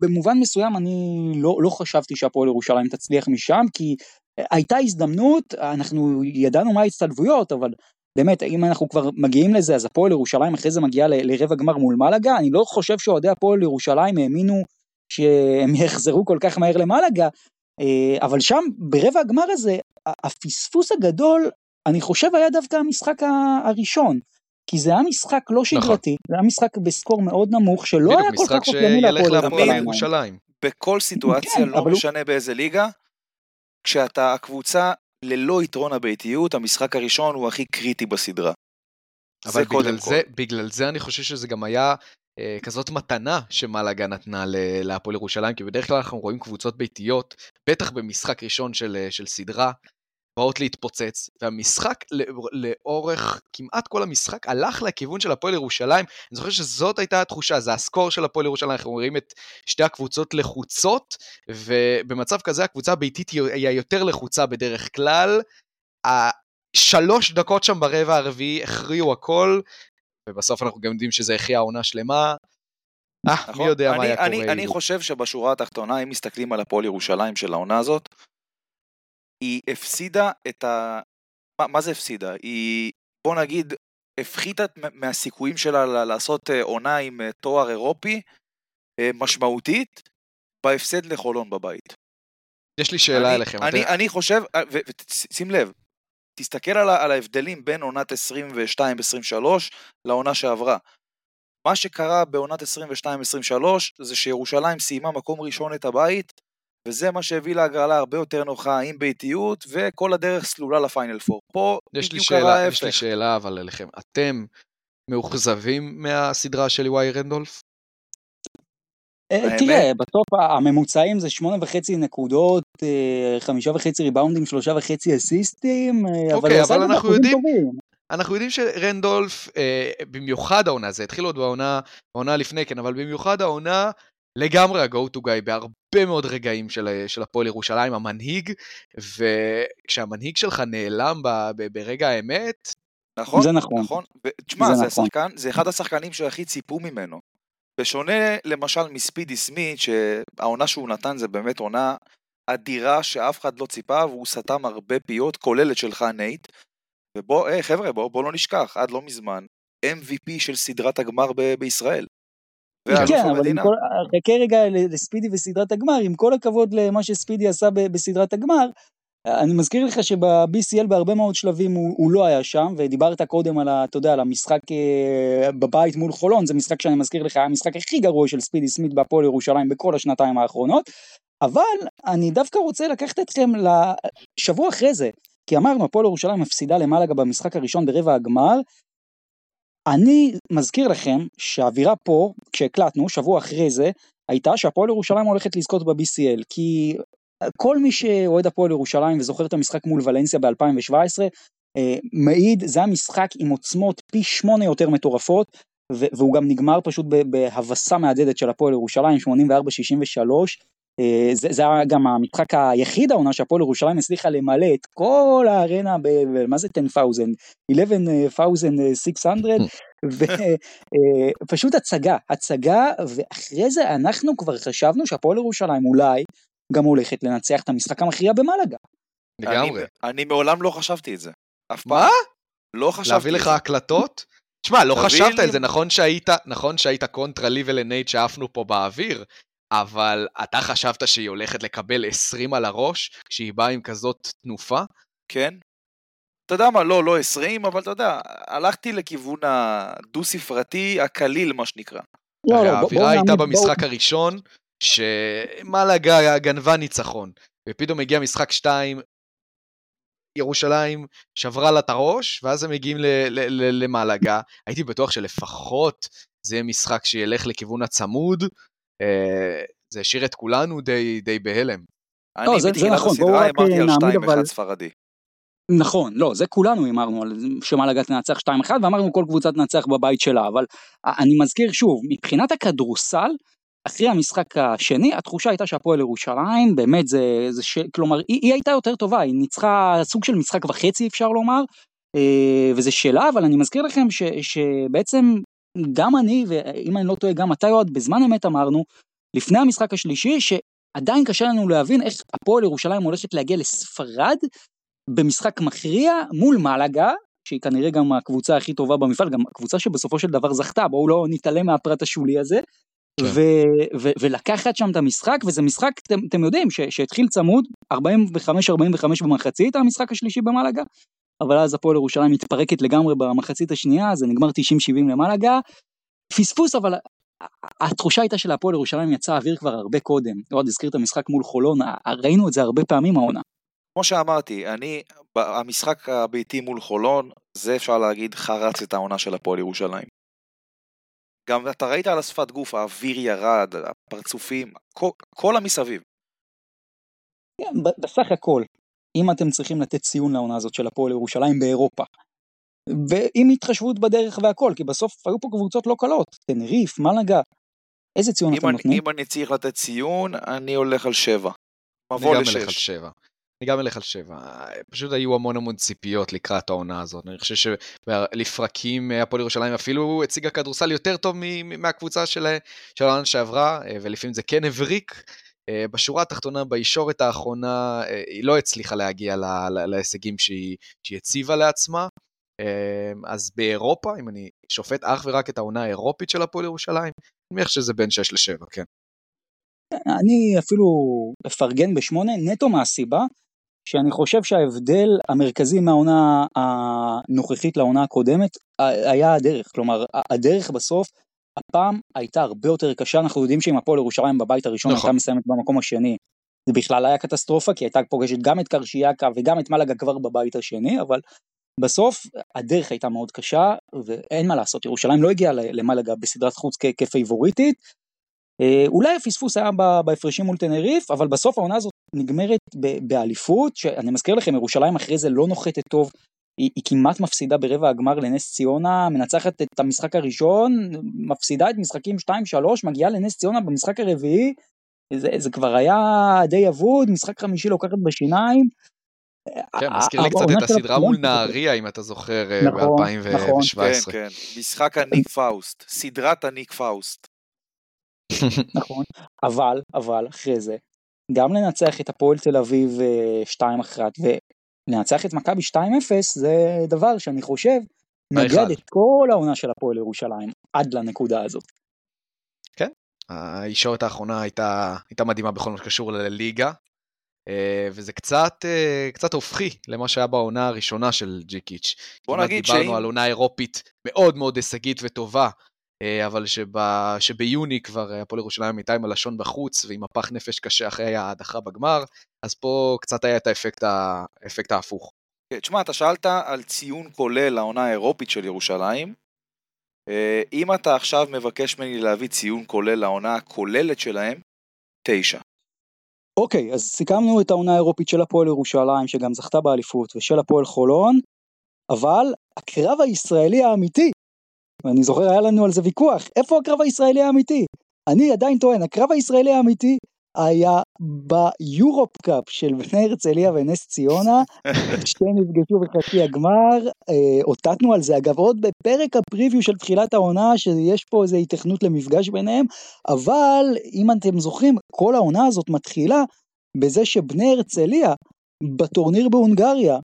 במובן מסוים אני לא, לא חשבתי שהפועל ירושלים תצליח משם, כי הייתה הזדמנות, אנחנו ידענו מה ההצטלבויות, אבל באמת, אם אנחנו כבר מגיעים לזה, אז הפועל ירושלים אחרי זה מגיעה ל- לרבע גמר מול מלאגה, אני לא חושב שאוהדי הפועל ירושלים האמינו שהם יחזרו כל כך מהר למלאגה, אה, אבל שם, ברבע הגמר הזה, הפספוס הגדול, אני חושב היה דווקא המשחק הראשון. כי זה היה משחק לא נכון. שגרתי, נכון. זה היה משחק בסקור מאוד נמוך, שלא היה כל כך
אופייני להפועל ירושלים.
בכל סיטואציה, כן, לא משנה הוא... באיזה ליגה, כשאתה הקבוצה ללא יתרון הביתיות, המשחק הראשון הוא הכי קריטי בסדרה.
אבל זה בגלל, זה, בגלל זה אני חושב שזה גם היה אה, כזאת מתנה שמלאגה נתנה להפועל ירושלים, כי בדרך כלל אנחנו רואים קבוצות ביתיות, בטח במשחק ראשון של, אה, של סדרה, באות להתפוצץ, והמשחק לאורך כמעט כל המשחק הלך לכיוון של הפועל ירושלים. אני זוכר שזאת הייתה התחושה, זה הסקור של הפועל ירושלים, אנחנו רואים את שתי הקבוצות לחוצות, ובמצב כזה הקבוצה הביתית היא היותר לחוצה בדרך כלל. השלוש דקות שם ברבע הרביעי הכריעו הכל, ובסוף אנחנו גם יודעים שזה הכריע עונה שלמה.
אה, נכון. מי יודע אני, מה היה קורה. אני, אני חושב שבשורה התחתונה, אם מסתכלים על הפועל ירושלים של העונה הזאת, היא הפסידה את ה... מה, מה זה הפסידה? היא, בוא נגיד, הפחיתה מהסיכויים שלה לעשות אה, עונה עם אה, תואר אירופי אה, משמעותית בהפסד לחולון בבית.
יש לי שאלה אני, אליכם.
אני, אתה... אני חושב, ושים לב, תסתכל על, על ההבדלים בין עונת 22-23 לעונה שעברה. מה שקרה בעונת 22-23 זה שירושלים סיימה מקום ראשון את הבית, וזה מה שהביא להגרלה הרבה יותר נוחה עם ביתיות, וכל הדרך סלולה לפיינל פור. פה בדיוק קרה ההפך.
יש לי שאלה אבל אליכם, אתם מאוכזבים מהסדרה של וואי רנדולף?
אה, תראה, בסוף הממוצעים זה שמונה וחצי נקודות, אה, חמישה וחצי ריבאונדים, שלושה וחצי אסיסטים,
אה, אבל אבל אנחנו יודעים, אנחנו יודעים שרנדולף, במיוחד העונה, זה התחיל עוד בעונה, בעונה לפני כן, אבל במיוחד העונה, לגמרי ה-go to guy בהרבה מאוד רגעים של, של הפועל ירושלים, המנהיג, וכשהמנהיג שלך נעלם ב, ב, ברגע האמת...
נכון, זה נכון. נכון.
תשמע, זה, זה, נכון. השחקן, זה אחד השחקנים שהכי ציפו ממנו. בשונה למשל מספידי סמית, שהעונה שהוא נתן זה באמת עונה אדירה שאף אחד לא ציפה, והוא סתם הרבה פיות, כולל את שלך נייט. ובוא, היי חבר'ה, בוא, בוא לא נשכח, עד לא מזמן, MVP של סדרת הגמר ב- בישראל.
כן, אבל כל, חכה רגע לספידי וסדרת הגמר, עם כל הכבוד למה שספידי עשה בסדרת הגמר, אני מזכיר לך שב-BCL בהרבה מאוד שלבים הוא, הוא לא היה שם, ודיברת קודם על, ה, אתה יודע, על המשחק אה, בבית מול חולון, זה משחק שאני מזכיר לך, היה המשחק הכי גרוע של ספידי סמית בהפועל ירושלים בכל השנתיים האחרונות, אבל אני דווקא רוצה לקחת אתכם לשבוע אחרי זה, כי אמרנו, הפועל ירושלים מפסידה למלאגה במשחק הראשון ברבע הגמר, אני מזכיר לכם שהאווירה פה, כשהקלטנו, שבוע אחרי זה, הייתה שהפועל ירושלים הולכת לזכות ב-BCL, כי כל מי שאוהד הפועל ירושלים וזוכר את המשחק מול ולנסיה ב-2017, מעיד, זה המשחק עם עוצמות פי שמונה יותר מטורפות, והוא גם נגמר פשוט בהבסה מהדהדת של הפועל ירושלים, 84-63. אה, זה, זה היה גם המשחק היחיד העונה שהפועל ירושלים הצליחה למלא את כל הארנה ב... מה זה 10,000? 11,600 ופשוט הצגה, הצגה ואחרי זה אנחנו כבר חשבנו שהפועל ירושלים אולי גם הולכת לנצח את המשחק המכריע במלאגה.
לגמרי. אני, אני מעולם לא חשבתי את זה. אף
פעם. מה?
לא חשבתי.
להביא לך הקלטות? תשמע, לא חשבת על זה, נכון שהיית, נכון שהיית קונטרה לי ולנייט שעפנו פה באוויר, אבל אתה חשבת שהיא הולכת לקבל 20 על הראש, כשהיא באה עם כזאת תנופה?
כן. אתה יודע מה, לא, לא 20, אבל אתה יודע, הלכתי לכיוון הדו-ספרתי הקליל, מה שנקרא.
לא, לא, האווירה הייתה במשחק הראשון, שמלאגה גנבה ניצחון, ופתאום הגיע משחק 2, ירושלים שברה לה את הראש, ואז הם מגיעים למלאגה. הייתי בטוח שלפחות זה יהיה משחק שילך לכיוון הצמוד, זה השאיר את כולנו די, די בהלם.
לא, זה, זה נכון, בואו רק
אה, נעמיד אבל... ספרדי.
נכון, לא, זה כולנו הימרנו על שמלאגה תנצח 2-1 ואמרנו כל קבוצה תנצח בבית שלה, אבל אני מזכיר שוב, מבחינת הכדורסל, אחרי המשחק השני, התחושה הייתה שהפועל ירושלים, באמת זה, זה ש... כלומר, היא, היא הייתה יותר טובה, היא ניצחה סוג של משחק וחצי אפשר לומר, אה, וזה שלה, אבל אני מזכיר לכם ש, שבעצם גם אני, ואם אני לא טועה, גם אתה יועד, בזמן אמת אמרנו, לפני המשחק השלישי, שעדיין קשה לנו להבין איך הפועל ירושלים הולכת להגיע לספרד במשחק מכריע מול מלאגה, שהיא כנראה גם הקבוצה הכי טובה במפעל, גם הקבוצה שבסופו של דבר זכתה, בואו לא נתעלם מהפרט השולי הזה. כן. ו- ו- ולקחת שם את המשחק, וזה משחק, אתם, אתם יודעים, ש- שהתחיל צמוד, 45-45 במחצית, המשחק השלישי במלאגה, אבל אז הפועל ירושלים מתפרקת לגמרי במחצית השנייה, זה נגמר 90-70 למלאגה. פספוס, אבל התחושה הייתה שלהפועל ירושלים יצא אוויר כבר הרבה קודם. עוד הזכיר את המשחק מול חולון, ראינו את זה הרבה פעמים העונה.
כמו שאמרתי, אני, המשחק הביתי מול חולון, זה אפשר להגיד חרץ את העונה של הפועל ירושלים. גם אתה ראית על השפת גוף, האוויר ירד, הפרצופים, כל, כל המסביב.
כן, בסך הכל, אם אתם צריכים לתת ציון לעונה הזאת של הפועל ירושלים באירופה. ועם התחשבות בדרך והכל, כי בסוף היו פה קבוצות לא קלות, תנריף, מלאגה. איזה ציון אתם נותנים?
אם אני צריך לתת ציון, אני הולך על שבע.
מבוא לשש. אני גם הולך על שבע. אני גם אלך על שבע. פשוט היו המון המון ציפיות לקראת העונה הזאת. אני חושב שלפרקים הפועל ירושלים אפילו הציגה כדורסל יותר טוב מהקבוצה של העונה שעברה, ולפעמים זה כן הבריק. אה, בשורה התחתונה, בישורת האחרונה, אה, היא לא הצליחה להגיע להישגים שהיא, הציבה לעצמה. אה, אז באירופה, אם אני שופט אך ורק את העונה האירופית של הפועל ירושלים, אני מניח שזה בין 6 ל-7, כן.
אני אפילו אפרגן בשמונה, נטו מהסיבה שאני חושב שההבדל המרכזי מהעונה הנוכחית לעונה הקודמת היה הדרך. כלומר, הדרך בסוף הפעם הייתה הרבה יותר קשה, אנחנו יודעים שאם הפועל ירושלים בבית הראשון נכון. הייתה מסיימת במקום השני, זה בכלל היה קטסטרופה, כי הייתה פוגשת גם את קרשיאקה וגם את מלאגה כבר בבית השני, אבל בסוף הדרך הייתה מאוד קשה, ואין מה לעשות, ירושלים לא הגיעה למלאגה בסדרת חוץ כפייבוריטית. אה, אולי הפספוס היה בהפרשים מול תנריף, אבל בסוף העונה הזאת נגמרת באליפות, שאני מזכיר לכם, ירושלים אחרי זה לא נוחתת טוב היא, היא כמעט מפסידה ברבע הגמר לנס ציונה, מנצחת את המשחק הראשון, מפסידה את משחקים 2-3, מגיעה לנס ציונה במשחק הרביעי, זה, זה כבר היה די אבוד, משחק חמישי לוקחת בשיניים.
כן, מזכיר לי קצת את הסדרה מול נהריה, אם אתה זוכר, אה, ב-2017. נכון,
כן, כן, משחק הניק פאוסט, סדרת הניק פאוסט.
נכון, אבל, אבל, אחרי זה, גם לנצח את הפועל תל אביב 2-1, אה, לנצח את מכבי 2-0 זה דבר שאני חושב נגד את כל העונה של הפועל ירושלים עד לנקודה הזאת.
כן, הישורת האחרונה הייתה, הייתה מדהימה בכל מה שקשור לליגה, אה, וזה קצת, אה, קצת הופכי למה שהיה בעונה הראשונה של ג'יקיץ'. בוא נגיד דיברנו שאם... על עונה אירופית מאוד מאוד הישגית וטובה, אבל שב, שביוני כבר הפועל ירושלים הייתה עם הלשון בחוץ ועם הפח נפש קשה אחרי ההדחה בגמר, אז פה קצת היה את האפקט, האפקט ההפוך.
כן, תשמע, אתה שאלת על ציון כולל לעונה האירופית של ירושלים. אה, אם אתה עכשיו מבקש ממני להביא ציון כולל לעונה הכוללת שלהם, תשע.
אוקיי, אז סיכמנו את העונה האירופית של הפועל ירושלים, שגם זכתה באליפות, ושל הפועל חולון. אבל הקרב הישראלי האמיתי, ואני זוכר היה לנו על זה ויכוח, איפה הקרב הישראלי האמיתי? אני עדיין טוען, הקרב הישראלי האמיתי היה ביורופ קאפ של בני הרצליה ונס ציונה, שהם נפגשו בחצי הגמר, אה, אותתנו על זה אגב עוד בפרק הפריוויו של תחילת העונה, שיש פה איזה התכנות למפגש ביניהם, אבל אם אתם זוכרים, כל העונה הזאת מתחילה בזה שבני הרצליה בטורניר בהונגריה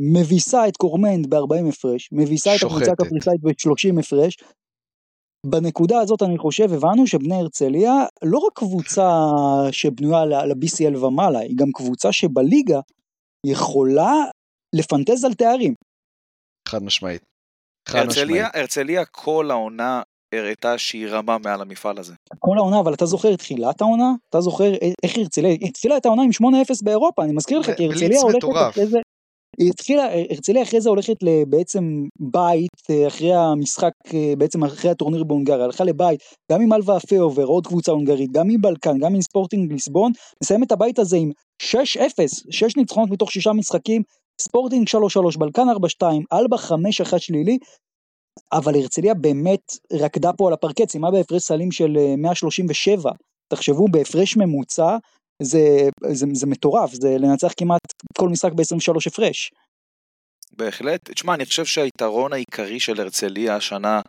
מביסה את קורמנט ב-40 הפרש, מביסה את הקבוצה הקפריסאית ב-30 הפרש, בנקודה הזאת אני חושב הבנו שבני הרצליה לא רק קבוצה שבנויה ל-BCL ומעלה, היא גם קבוצה שבליגה יכולה לפנטז על תארים.
חד משמעית.
חד הרצליה, משמעית. הרצליה כל העונה הראתה שהיא רמה מעל המפעל הזה.
כל העונה, אבל אתה זוכר את תחילת העונה? אתה זוכר איך הרצליה התחילה את העונה עם 8-0 באירופה, אני מזכיר לך, כי הרצליה הולכת אחרי זה, היא התחילה, הרצליה אחרי זה הולכת בעצם בית אה, אחרי המשחק, אה, בעצם אחרי הטורניר בהונגריה, הלכה לבית, גם עם אלבה פהרוואר, עוד קבוצה הונגרית, גם עם בלקן, גם עם ספורטינג ליסבון, מסיים את הבית הזה עם 6-0, 6 ניצחונות מתוך 6 משחקים, ספורטינג 3-3, בלקן 4-2, אלבה 5-1 שלילי, אבל הרצליה באמת רקדה פה על הפרקט, סיימה בהפרש סלים של 137, אה, תחשבו בהפרש ממוצע זה, זה, זה מטורף, זה לנצח כמעט כל משחק ב-23 הפרש.
בהחלט. תשמע, אני חושב שהיתרון העיקרי של הרצליה השנה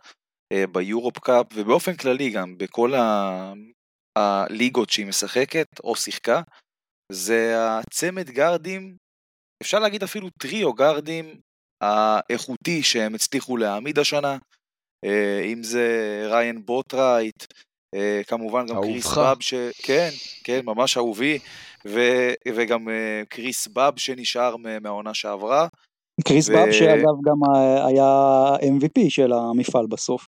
אה, ביורופ קאפ, ובאופן כללי גם בכל ה... הליגות שהיא משחקת או שיחקה, זה הצמד גארדים, אפשר להגיד אפילו טריו גארדים האיכותי שהם הצליחו להעמיד השנה, אה, אם זה ראיין בוטרייט, כמובן גם קריס באב, ש... כן, כן, ממש אהובי, ו... וגם אה, קריס באב שנשאר מהעונה שעברה.
קריס ו... באב שאגב גם היה MVP של המפעל בסוף.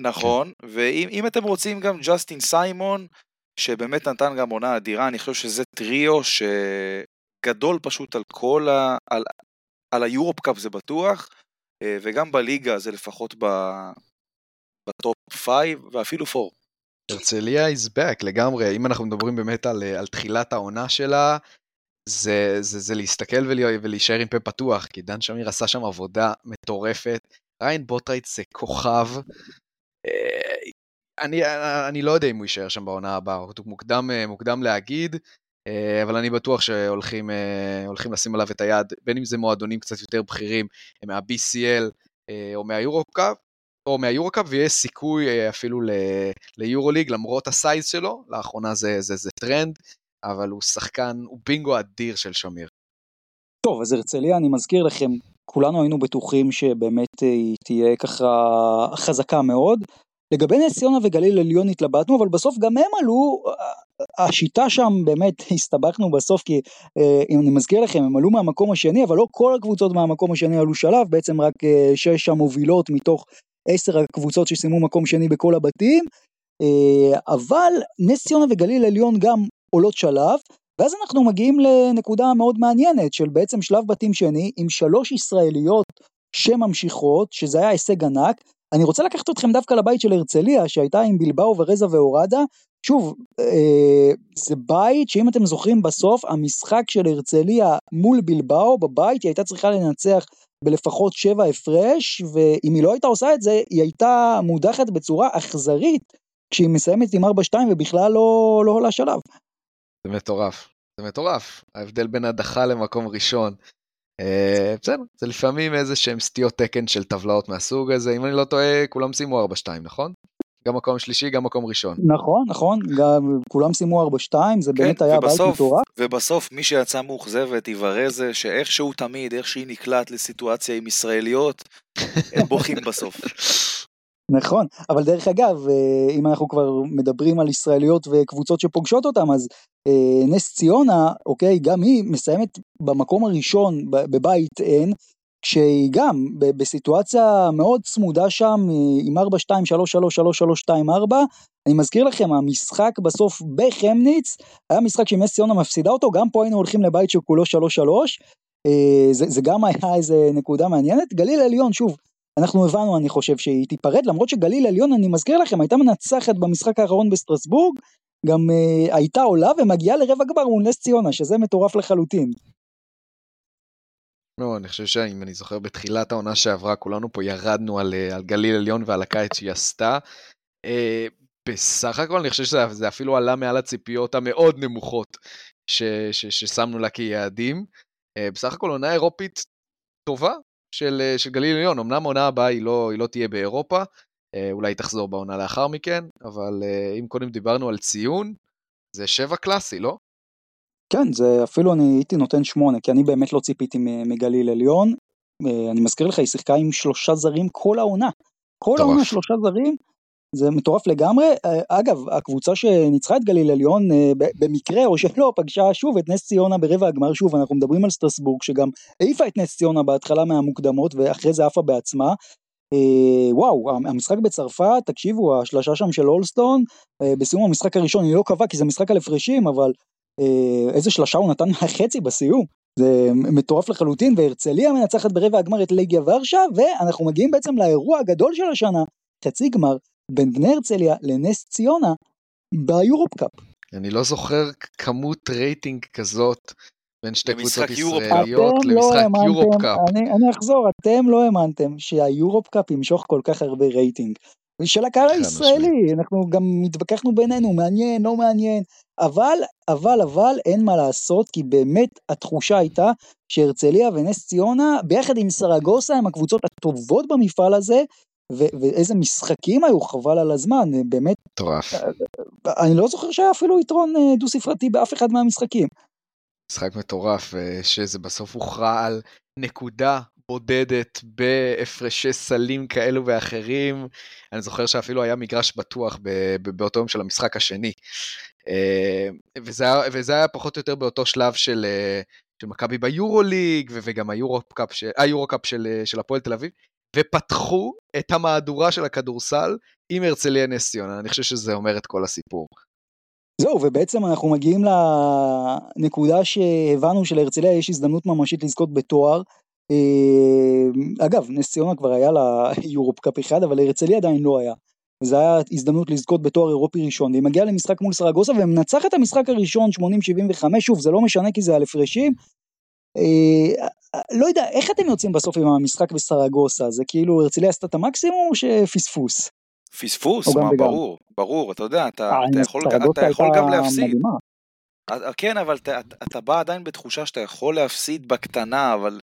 נכון, ואם אתם רוצים גם ג'סטין סיימון, שבאמת נתן גם עונה אדירה, אני חושב שזה טריו שגדול פשוט על כל ה... על, על היורופ קאפ זה בטוח, אה, וגם בליגה זה לפחות ב... בטופ 5 ואפילו 4.
הרצליה is back לגמרי, אם אנחנו מדברים באמת על, על תחילת העונה שלה, זה, זה, זה להסתכל ולהישאר עם פה פתוח, כי דן שמיר עשה שם עבודה מטורפת. ראיין בוטרייט זה כוכב. אה, אני, אני לא יודע אם הוא יישאר שם בעונה הבאה, הוא מוקדם, מוקדם להגיד, אה, אבל אני בטוח שהולכים אה, לשים עליו את היד, בין אם זה מועדונים קצת יותר בכירים, מה- BCL או מהיורו-קאפ, או מהיורו-קאפ, ויש סיכוי אפילו ליורו-ליג, למרות ה size שלו, לאחרונה זה, זה, זה טרנד, אבל הוא שחקן, הוא בינגו אדיר של שמיר.
טוב, אז הרצליה, אני מזכיר לכם, כולנו היינו בטוחים שבאמת היא תהיה ככה חזקה מאוד. לגבי נס ציונה וגליל עליון התלבטנו, אבל בסוף גם הם עלו, השיטה שם באמת הסתבכנו בסוף, כי אה, אם אני מזכיר לכם, הם עלו מהמקום השני, אבל לא כל הקבוצות מהמקום השני עלו שלב, בעצם רק אה, שש המובילות מתוך עשר הקבוצות שסיימו מקום שני בכל הבתים, אה, אבל נס ציונה וגליל עליון גם עולות שלב, ואז אנחנו מגיעים לנקודה מאוד מעניינת של בעצם שלב בתים שני עם שלוש ישראליות שממשיכות, שזה היה הישג ענק. אני רוצה לקחת אתכם דווקא לבית של הרצליה, שהייתה עם בלבאו ורזה ואורדה. שוב, אה, זה בית שאם אתם זוכרים בסוף, המשחק של הרצליה מול בלבאו בבית, היא הייתה צריכה לנצח בלפחות שבע הפרש, ואם היא לא הייתה עושה את זה, היא הייתה מודחת בצורה אכזרית, כשהיא מסיימת עם 4-2 ובכלל לא, לא עולה שלב.
זה מטורף, זה מטורף, ההבדל בין הדחה למקום ראשון. אה, בסדר, זה לפעמים איזה שהם סטיות תקן של טבלאות מהסוג הזה, אם אני לא טועה, כולם סיימו 4-2, נכון? גם מקום שלישי, גם מקום ראשון.
נכון, נכון, גם כולם סיימו 4-2, זה כן, באמת היה בית מטורף.
ובסוף מי שיצא מאוכזבת היא ורזה, שאיכשהו תמיד, איך שהיא נקלט לסיטואציה עם ישראליות, הם בוכים בסוף.
נכון, אבל דרך אגב, אה, אם אנחנו כבר מדברים על ישראליות וקבוצות שפוגשות אותם, אז אה, נס ציונה, אוקיי, גם היא מסיימת במקום הראשון בבית N, כשהיא גם בסיטואציה מאוד צמודה שם עם 4, 2, 3, 3, 3, 3, 2, 4. אני מזכיר לכם, המשחק בסוף בחמניץ, היה משחק שאם נס ציונה מפסידה אותו, גם פה היינו הולכים לבית שכולו 3, 3. אה, זה, זה גם היה איזה נקודה מעניינת. גליל עליון, שוב, אנחנו הבנו, אני חושב, שהיא תיפרד, למרות שגליל עליון, אני מזכיר לכם, הייתה מנצחת במשחק האחרון בסטרסבורג, גם uh, הייתה עולה ומגיעה לרבע גמר מול נס ציונה, שזה מטורף לחלוטין.
לא, אני חושב שאם אני זוכר בתחילת העונה שעברה, כולנו פה ירדנו על, אה, על גליל עליון ועל הקיץ שהיא עשתה. אה, בסך הכל אני חושב שזה אפילו עלה מעל הציפיות המאוד נמוכות ש, ש, ששמנו לה כיעדים. אה, בסך הכל עונה אירופית טובה של, אה, של גליל עליון. אמנם העונה הבאה היא לא, היא לא תהיה באירופה, אה, אולי היא תחזור בעונה לאחר מכן, אבל אה, אם קודם דיברנו על ציון, זה שבע קלאסי, לא?
כן, זה אפילו אני הייתי נותן שמונה, כי אני באמת לא ציפיתי מגליל עליון. אה, אני מזכיר לך, היא שיחקה עם שלושה זרים כל העונה. כל העונה שלושה זרים, זה מטורף לגמרי. אה, אגב, הקבוצה שניצחה את גליל עליון במקרה או שלא, פגשה שוב את נס ציונה ברבע הגמר. שוב, אנחנו מדברים על סטרסבורג שגם העיפה את נס ציונה בהתחלה מהמוקדמות ואחרי זה עפה בעצמה. וואו, המשחק בצרפת, תקשיבו, השלשה שם של אולסטון, בסיום המשחק הראשון היא לא קבעה כי זה משחק על הפרשים, אבל אה, איזה שלושה הוא נתן מהחצי בסיום. זה מטורף לחלוטין, והרצליה מנצחת ברבע הגמר את לגיה ורשה, ואנחנו מגיעים בעצם לאירוע הגדול של השנה, חצי גמר, בין בני הרצליה לנס ציונה, ביורופ קאפ.
אני לא זוכר כמות רייטינג כזאת בין שתי קבוצות
ישראליות
למשחק לא יורופ קאפ.
אני, אני אחזור, אתם לא האמנתם שהיורופ קאפ ימשוך כל כך הרבה רייטינג. של הקהל הישראלי, אנחנו גם התווכחנו בינינו, מעניין, לא מעניין, אבל, אבל, אבל, אין מה לעשות, כי באמת התחושה הייתה שהרצליה ונס ציונה, ביחד עם סרגוסה, הם הקבוצות הטובות במפעל הזה, ו- ואיזה משחקים היו, חבל על הזמן, באמת.
מטורף.
אני לא זוכר שהיה אפילו יתרון אה, דו-ספרתי באף אחד מהמשחקים.
משחק מטורף, אה, שזה בסוף הוכרע על נקודה בודדת בהפרשי סלים כאלו ואחרים. אני זוכר שאפילו היה מגרש בטוח באותו יום של המשחק השני. אה, וזה וזה היה פחות או יותר באותו שלב של, אה, של מכבי ביורוליג, וגם היורו-קאפ של, של, אה, של הפועל תל אביב, ופתחו את המהדורה של הכדורסל עם הרצליה נס ציונה. אני חושב שזה אומר את כל הסיפור.
זהו, ובעצם אנחנו מגיעים לנקודה שהבנו שלהרצליה יש הזדמנות ממשית לזכות בתואר. אגב, נס ציונה כבר היה לה יורופ קאפ אחד, אבל להרצליה עדיין לא היה. וזו הייתה הזדמנות לזכות בתואר אירופי ראשון, והיא מגיעה למשחק מול סרגוסה ומנצחת את המשחק הראשון 80-75, שוב זה לא משנה כי זה על הפרשים. אה, לא יודע, איך אתם יוצאים בסוף עם המשחק בסרגוסה? זה כאילו הרצליה עשתה את המקסימום או שפספוס?
פספוס? מה, ברור, ברור, אתה יודע, אתה, אה, אתה יכול, אתה יכול גם להפסיד. מדהימה. אה, כן, אבל אתה, אתה בא עדיין בתחושה שאתה יכול להפסיד בקטנה, אבל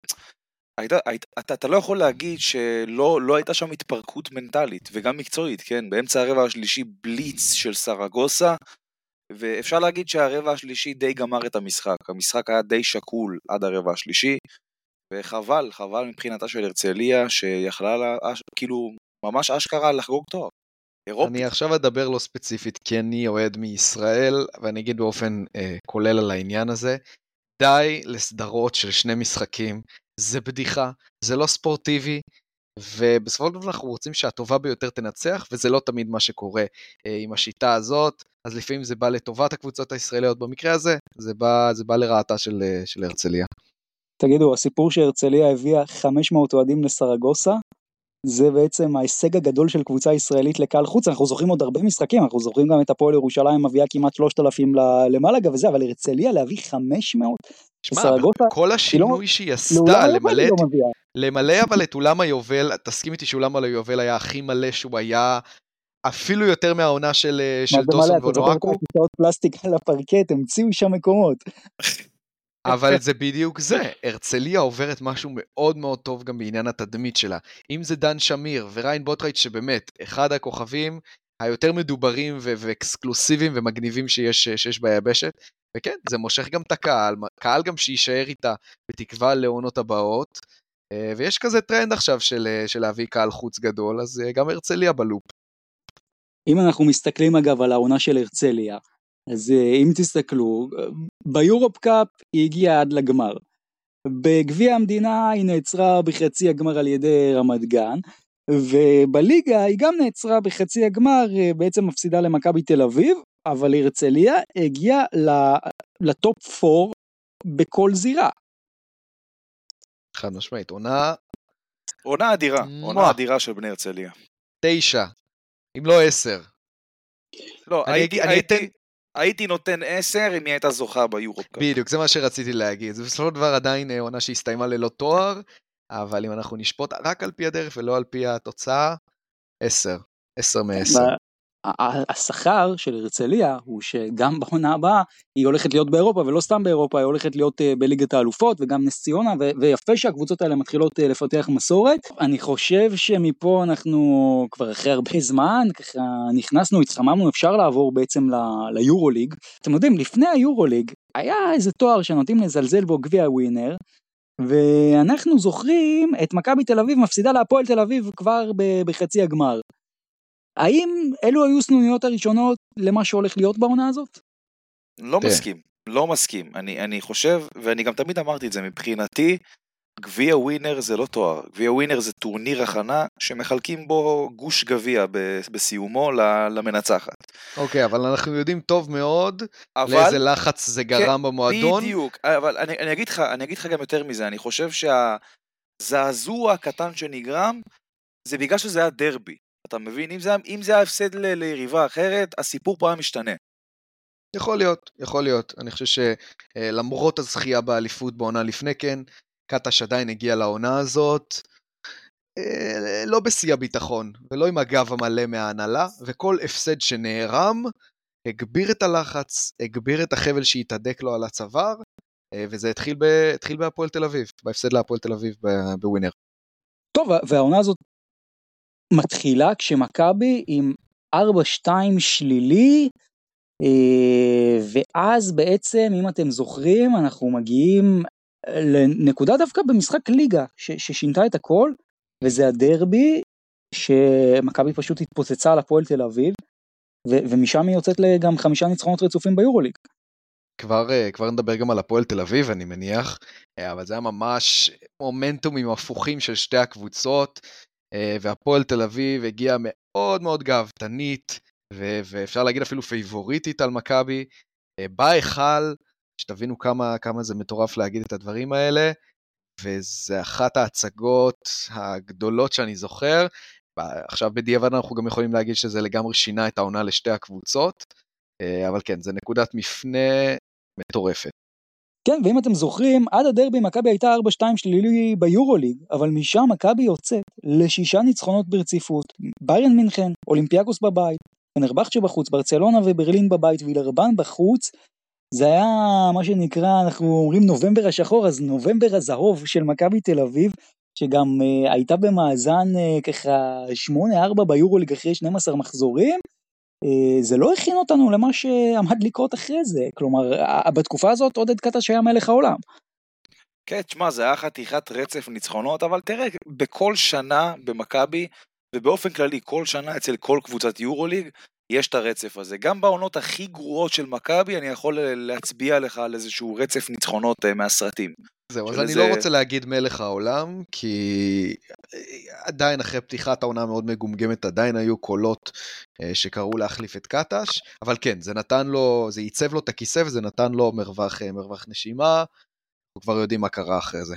היית, היית, אתה, אתה לא יכול להגיד שלא לא הייתה שם התפרקות מנטלית וגם מקצועית, כן? באמצע הרבע השלישי בליץ של סרגוסה, ואפשר להגיד שהרבע השלישי די גמר את המשחק. המשחק היה די שקול עד הרבע השלישי, וחבל, חבל מבחינתה של הרצליה, שיכלה לה, כאילו, ממש אשכרה לחגוג תואר.
אירופ. אני עכשיו אדבר לא ספציפית כי אני אוהד מישראל, ואני אגיד באופן אה, כולל על העניין הזה. די לסדרות של שני משחקים זה בדיחה, זה לא ספורטיבי, ובסופו של דבר אנחנו רוצים שהטובה ביותר תנצח, וזה לא תמיד מה שקורה אה, עם השיטה הזאת, אז לפעמים זה בא לטובת הקבוצות הישראליות, במקרה הזה זה בא, זה בא לרעתה של, אה, של הרצליה.
תגידו, הסיפור שהרצליה הביאה 500 אוהדים לסרגוסה, זה בעצם ההישג הגדול של קבוצה ישראלית לקהל חוץ, אנחנו זוכרים עוד הרבה משחקים, אנחנו זוכרים גם את הפועל ירושלים מביאה כמעט 3,000 למלאגה וזה, אבל הרצליה להביא 500
שמע, כל לא- השינוי שהיא עשתה, למלא, לא למלא אבל את אולם היובל, תסכים איתי שאולם היובל היה הכי מלא שהוא היה אפילו יותר מהעונה של, דוסון ונואקו. מה זה מלא, אתה
זוכר את פלסטיק על הפרקט, המציאו שם מקומות.
אבל זה בדיוק זה, הרצליה עוברת משהו מאוד מאוד טוב גם בעניין התדמית שלה. אם זה דן שמיר וריין בוטרייט שבאמת, אחד הכוכבים היותר מדוברים ו- ואקסקלוסיביים ומגניבים שיש, שיש ביבשת, וכן, זה מושך גם את הקהל, קהל גם שיישאר איתה בתקווה לעונות הבאות, אה, ויש כזה טרנד עכשיו של, אה, של להביא קהל חוץ גדול, אז אה, גם הרצליה ב loop.
אם אנחנו מסתכלים אגב על העונה של הרצליה, אז אם תסתכלו, ביורופ קאפ היא הגיעה עד לגמר. בגביע המדינה היא נעצרה בחצי הגמר על ידי רמת גן, ובליגה היא גם נעצרה בחצי הגמר, בעצם מפסידה למכבי תל אביב, אבל הרצליה הגיעה לטופ 4 בכל זירה.
חד משמעית, עונה...
עונה אדירה, עונה אדירה של בני הרצליה.
תשע, אם לא עשר.
לא, אני הייתי, הייתי, הייתי נותן 10 אם היא הייתה זוכה ביורופ.
בדיוק, זה מה שרציתי להגיד. זה בסופו של דבר עדיין אה, עונה שהסתיימה ללא תואר, אבל אם אנחנו נשפוט רק על פי הדרך ולא על פי התוצאה, 10. 10 מ-10.
השכר של הרצליה הוא שגם בעונה הבאה היא הולכת להיות באירופה ולא סתם באירופה היא הולכת להיות אה, בליגת האלופות וגם נס ציונה ויפה שהקבוצות האלה מתחילות אה, לפתח מסורת אני חושב שמפה אנחנו כבר אחרי הרבה זמן ככה נכנסנו התחממנו אפשר לעבור בעצם ליורוליג אתם יודעים לפני היורוליג היה איזה תואר שנוטים לזלזל בו גביע ווינר ואנחנו זוכרים את מכבי תל אביב מפסידה להפועל תל אביב כבר בחצי הגמר. האם אלו היו סנוניות הראשונות למה שהולך להיות בעונה הזאת?
לא מסכים, לא מסכים. אני, אני חושב, ואני גם תמיד אמרתי את זה, מבחינתי, גביע ווינר זה לא תואר. גביע ווינר זה טורניר הכנה שמחלקים בו גוש גביע בסיומו למנצחת.
אוקיי, אבל אנחנו יודעים טוב מאוד אבל... לאיזה לחץ זה גרם כן, במועדון.
בדיוק, אבל אני, אני, אגיד לך, אני אגיד לך גם יותר מזה, אני חושב שהזעזוע הקטן שנגרם זה בגלל שזה היה דרבי. אתה מבין? אם זה, אם זה היה הפסד ל, ליריבה אחרת, הסיפור פה היה משתנה.
יכול להיות, יכול להיות. אני חושב שלמרות הזכייה באליפות בעונה לפני כן, קטש עדיין הגיע לעונה הזאת, אה, לא בשיא הביטחון, ולא עם הגב המלא מההנהלה, וכל הפסד שנערם, הגביר את הלחץ, הגביר את החבל שהתהדק לו על הצוואר, אה, וזה התחיל, ב, התחיל בהפועל תל אביב, בהפסד להפועל תל אביב בווינר.
טוב, והעונה הזאת מתחילה כשמכבי עם 4-2 שלילי, אה, ואז בעצם, אם אתם זוכרים, אנחנו מגיעים לנקודה דווקא במשחק ליגה, ששינתה את הכל, וזה הדרבי, שמכבי פשוט התפוצצה על הפועל תל אביב, ומשם היא יוצאת גם חמישה ניצחונות רצופים ביורוליג.
כבר, אה, כבר נדבר גם על הפועל תל אביב, אני מניח, אה, אבל זה היה ממש מומנטומים הפוכים של שתי הקבוצות, והפועל תל אביב הגיעה מאוד מאוד גאוותנית, ו- ואפשר להגיד אפילו פייבוריטית על מכבי. אה, בהיכל, שתבינו כמה, כמה זה מטורף להגיד את הדברים האלה, וזה אחת ההצגות הגדולות שאני זוכר. עכשיו בדיעבד אנחנו גם יכולים להגיד שזה לגמרי שינה את העונה לשתי הקבוצות, אה, אבל כן, זה נקודת מפנה מטורפת.
כן, ואם אתם זוכרים, עד הדרבי מכבי הייתה 4-2 שלילי ביורוליג, אבל משם מכבי יוצאת לשישה ניצחונות ברציפות, ביירן מינכן, אולימפיאקוס בבית, פנרבכצ'ה בחוץ, ברצלונה וברלין בבית וילרבן בחוץ, זה היה מה שנקרא, אנחנו אומרים נובמבר השחור, אז נובמבר הזהוב של מכבי תל אביב, שגם uh, הייתה במאזן uh, ככה 8-4 ביורוליג אחרי 12 מחזורים, אה, זה לא הכין אותנו למה שעמד לקרות אחרי זה, כלומר, בתקופה הזאת עודד קטש היה מלך העולם.
כן, תשמע, זה היה חתיכת רצף ניצחונות, אבל תראה, בכל שנה במכבי, ובאופן כללי, כל שנה אצל כל קבוצת יורוליג, יש את הרצף הזה. גם בעונות הכי גרועות של מכבי, אני יכול להצביע לך על איזשהו רצף ניצחונות אה, מהסרטים.
זהו, אז אני לא רוצה להגיד מלך העולם, כי עדיין אחרי פתיחת העונה המאוד מגומגמת, עדיין היו קולות אה, שקראו להחליף את קטש, אבל כן, זה נתן לו, זה ייצב לו את הכיסא וזה נתן לו מרווח, אה, מרווח נשימה, אנחנו כבר יודעים מה קרה אחרי זה.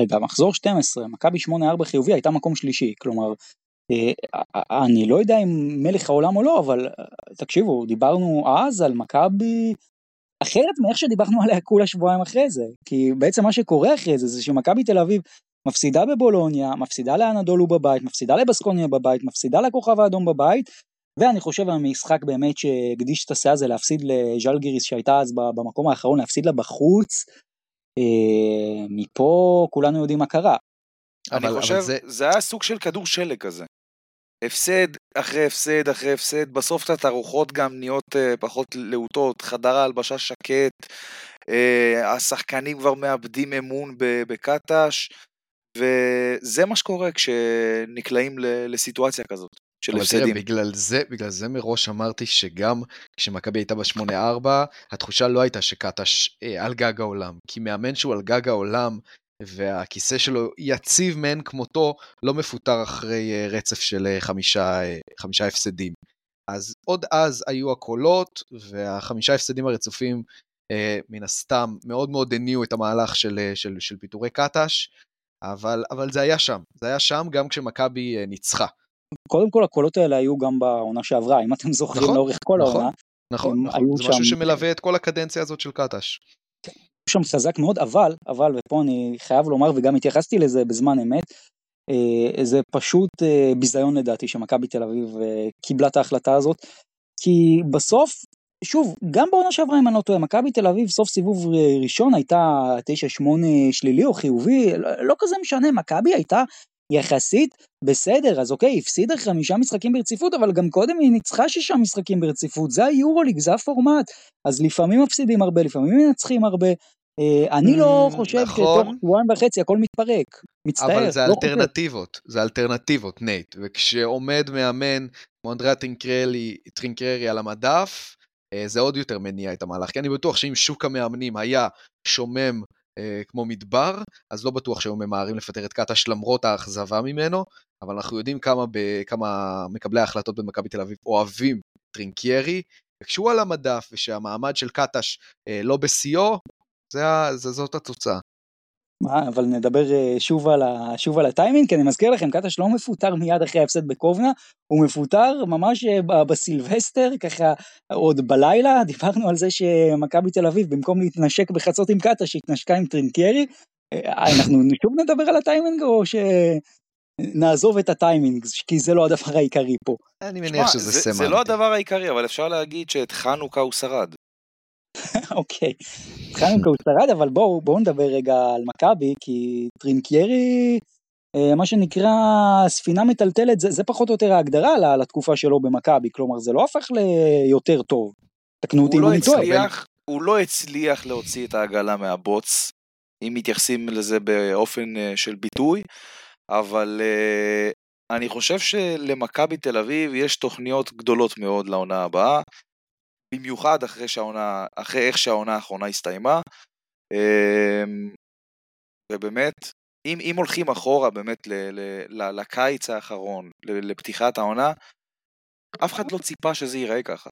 רגע, מחזור 12, מכבי 8-4 חיובי הייתה מקום שלישי, כלומר, אה, אני לא יודע אם מלך העולם או לא, אבל תקשיבו, דיברנו אז על מכבי אחרת מאיך שדיברנו עליה כולה שבועיים אחרי זה. כי בעצם מה שקורה אחרי זה, זה שמכבי תל אביב מפסידה בבולוניה, מפסידה לאנדולו בבית, מפסידה לבסקוניה בבית, מפסידה לכוכב האדום בבית, ואני חושב המשחק באמת שהקדיש את הסאה זה להפסיד לז'לגיריס שהייתה אז במקום האחרון, להפסיד לה בחוץ. אה, מפה כולנו יודעים מה קרה.
אני אבל, חושב, אבל זה... זה היה סוג של כדור שלג כזה. הפסד אחרי הפסד אחרי הפסד, בסוף קצת הרוחות גם נהיות uh, פחות להוטות, חדר ההלבשה שקט, uh, השחקנים כבר מאבדים אמון בקטש, וזה מה שקורה כשנקלעים לסיטואציה כזאת. של הפסדים. תראה,
בגלל זה, בגלל זה מראש אמרתי שגם כשמכבי הייתה ב-8-4, התחושה לא הייתה שקטש אה, על גג העולם. כי מאמן שהוא על גג העולם והכיסא שלו יציב מאין כמותו, לא מפוטר אחרי אה, רצף של אה, חמישה, אה, חמישה הפסדים. אז עוד אז היו הקולות, והחמישה הפסדים הרצופים מן הסתם מאוד מאוד הניעו את המהלך של, של, של פיטורי קטש, אבל, אבל זה היה שם, זה היה שם גם כשמכבי ניצחה.
קודם כל הקולות האלה היו גם בעונה שעברה, אם אתם זוכרים נכון, לאורך כל נכון. העונה.
נכון, נכון. זה משהו שמלווה את כל הקדנציה הזאת של קטש.
שם חזק מאוד, אבל, אבל, ופה אני חייב לומר, וגם התייחסתי לזה בזמן אמת, אה, זה פשוט אה, ביזיון לדעתי שמכבי תל אביב אה, קיבלה את ההחלטה הזאת, כי בסוף, שוב, גם בעונה שעברה אם אני לא טועה, מכבי תל אביב סוף סיבוב ראשון הייתה 9-8 שלילי או חיובי, לא, לא כזה משנה, מכבי הייתה יחסית בסדר, אז אוקיי, הפסידה חמישה משחקים ברציפות, אבל גם קודם היא ניצחה שישה משחקים ברציפות, זה היורוליג, זה הפורמט, אז לפעמים מפסידים הרבה, לפעמים מנצחים הרבה. אה, אני לא אממ, חושב נכון. שתוך שבועיים וחצי הכל מתפרק, מצטער,
אבל זה לא אלטרנטיבות, חושב. זה אלטרנטיבות, נייט, וכשעומד מאמן כמו אנדריאה טרינקיירי, טרינקיירי על המדף, אה, זה עוד יותר מניע את המהלך, כי אני בטוח שאם שוק המאמנים היה שומם כמו מדבר, אז לא בטוח שהיו ממהרים לפטר את קטש למרות האכזבה ממנו, אבל אנחנו יודעים כמה, ב, כמה מקבלי ההחלטות במכבי תל אביב אוהבים טרינקיירי, וכשהוא על המדף ושהמעמד של קטש אה, לא בשיאו, זאת התוצאה.
מה, אבל נדבר אה, שוב על, ה, שוב על הטיימינג, כי אני מזכיר לכם, קטש לא מפוטר מיד אחרי ההפסד בקובנה, הוא מפוטר ממש אה, בסילבסטר, ככה עוד בלילה, דיברנו על זה שמכבי תל אביב, במקום להתנשק בחצות עם קטש, התנשקה עם טרינקיירי. אה, אנחנו שוב נדבר על הטיימינג, או שנעזוב את הטיימינג, כי זה לא הדבר העיקרי פה.
אני מניח שזה סמנטי.
זה לא הדבר העיקרי, אבל אפשר להגיד שאת חנוכה הוא שרד.
אוקיי, חנוכה הוא שרד, אבל בואו בואו נדבר רגע על מכבי, כי טרינקיירי, אה, מה שנקרא ספינה מטלטלת, זה, זה פחות או יותר ההגדרה לתקופה שלו במכבי, כלומר זה לא הפך ליותר טוב. תקנו אותי אם
לא אני טועה. הוא לא הצליח להוציא את העגלה מהבוץ, אם מתייחסים לזה באופן אה, של ביטוי, אבל uh, אני חושב שלמכבי תל אביב יש תוכניות גדולות מאוד לעונה הבאה. במיוחד אחרי שהעונה, אחרי איך שהעונה האחרונה הסתיימה. אמ, ובאמת, אם, אם הולכים אחורה באמת ל, ל, ל, לקיץ האחרון, ל, לפתיחת העונה, אף אחד לא ציפה שזה ייראה ככה.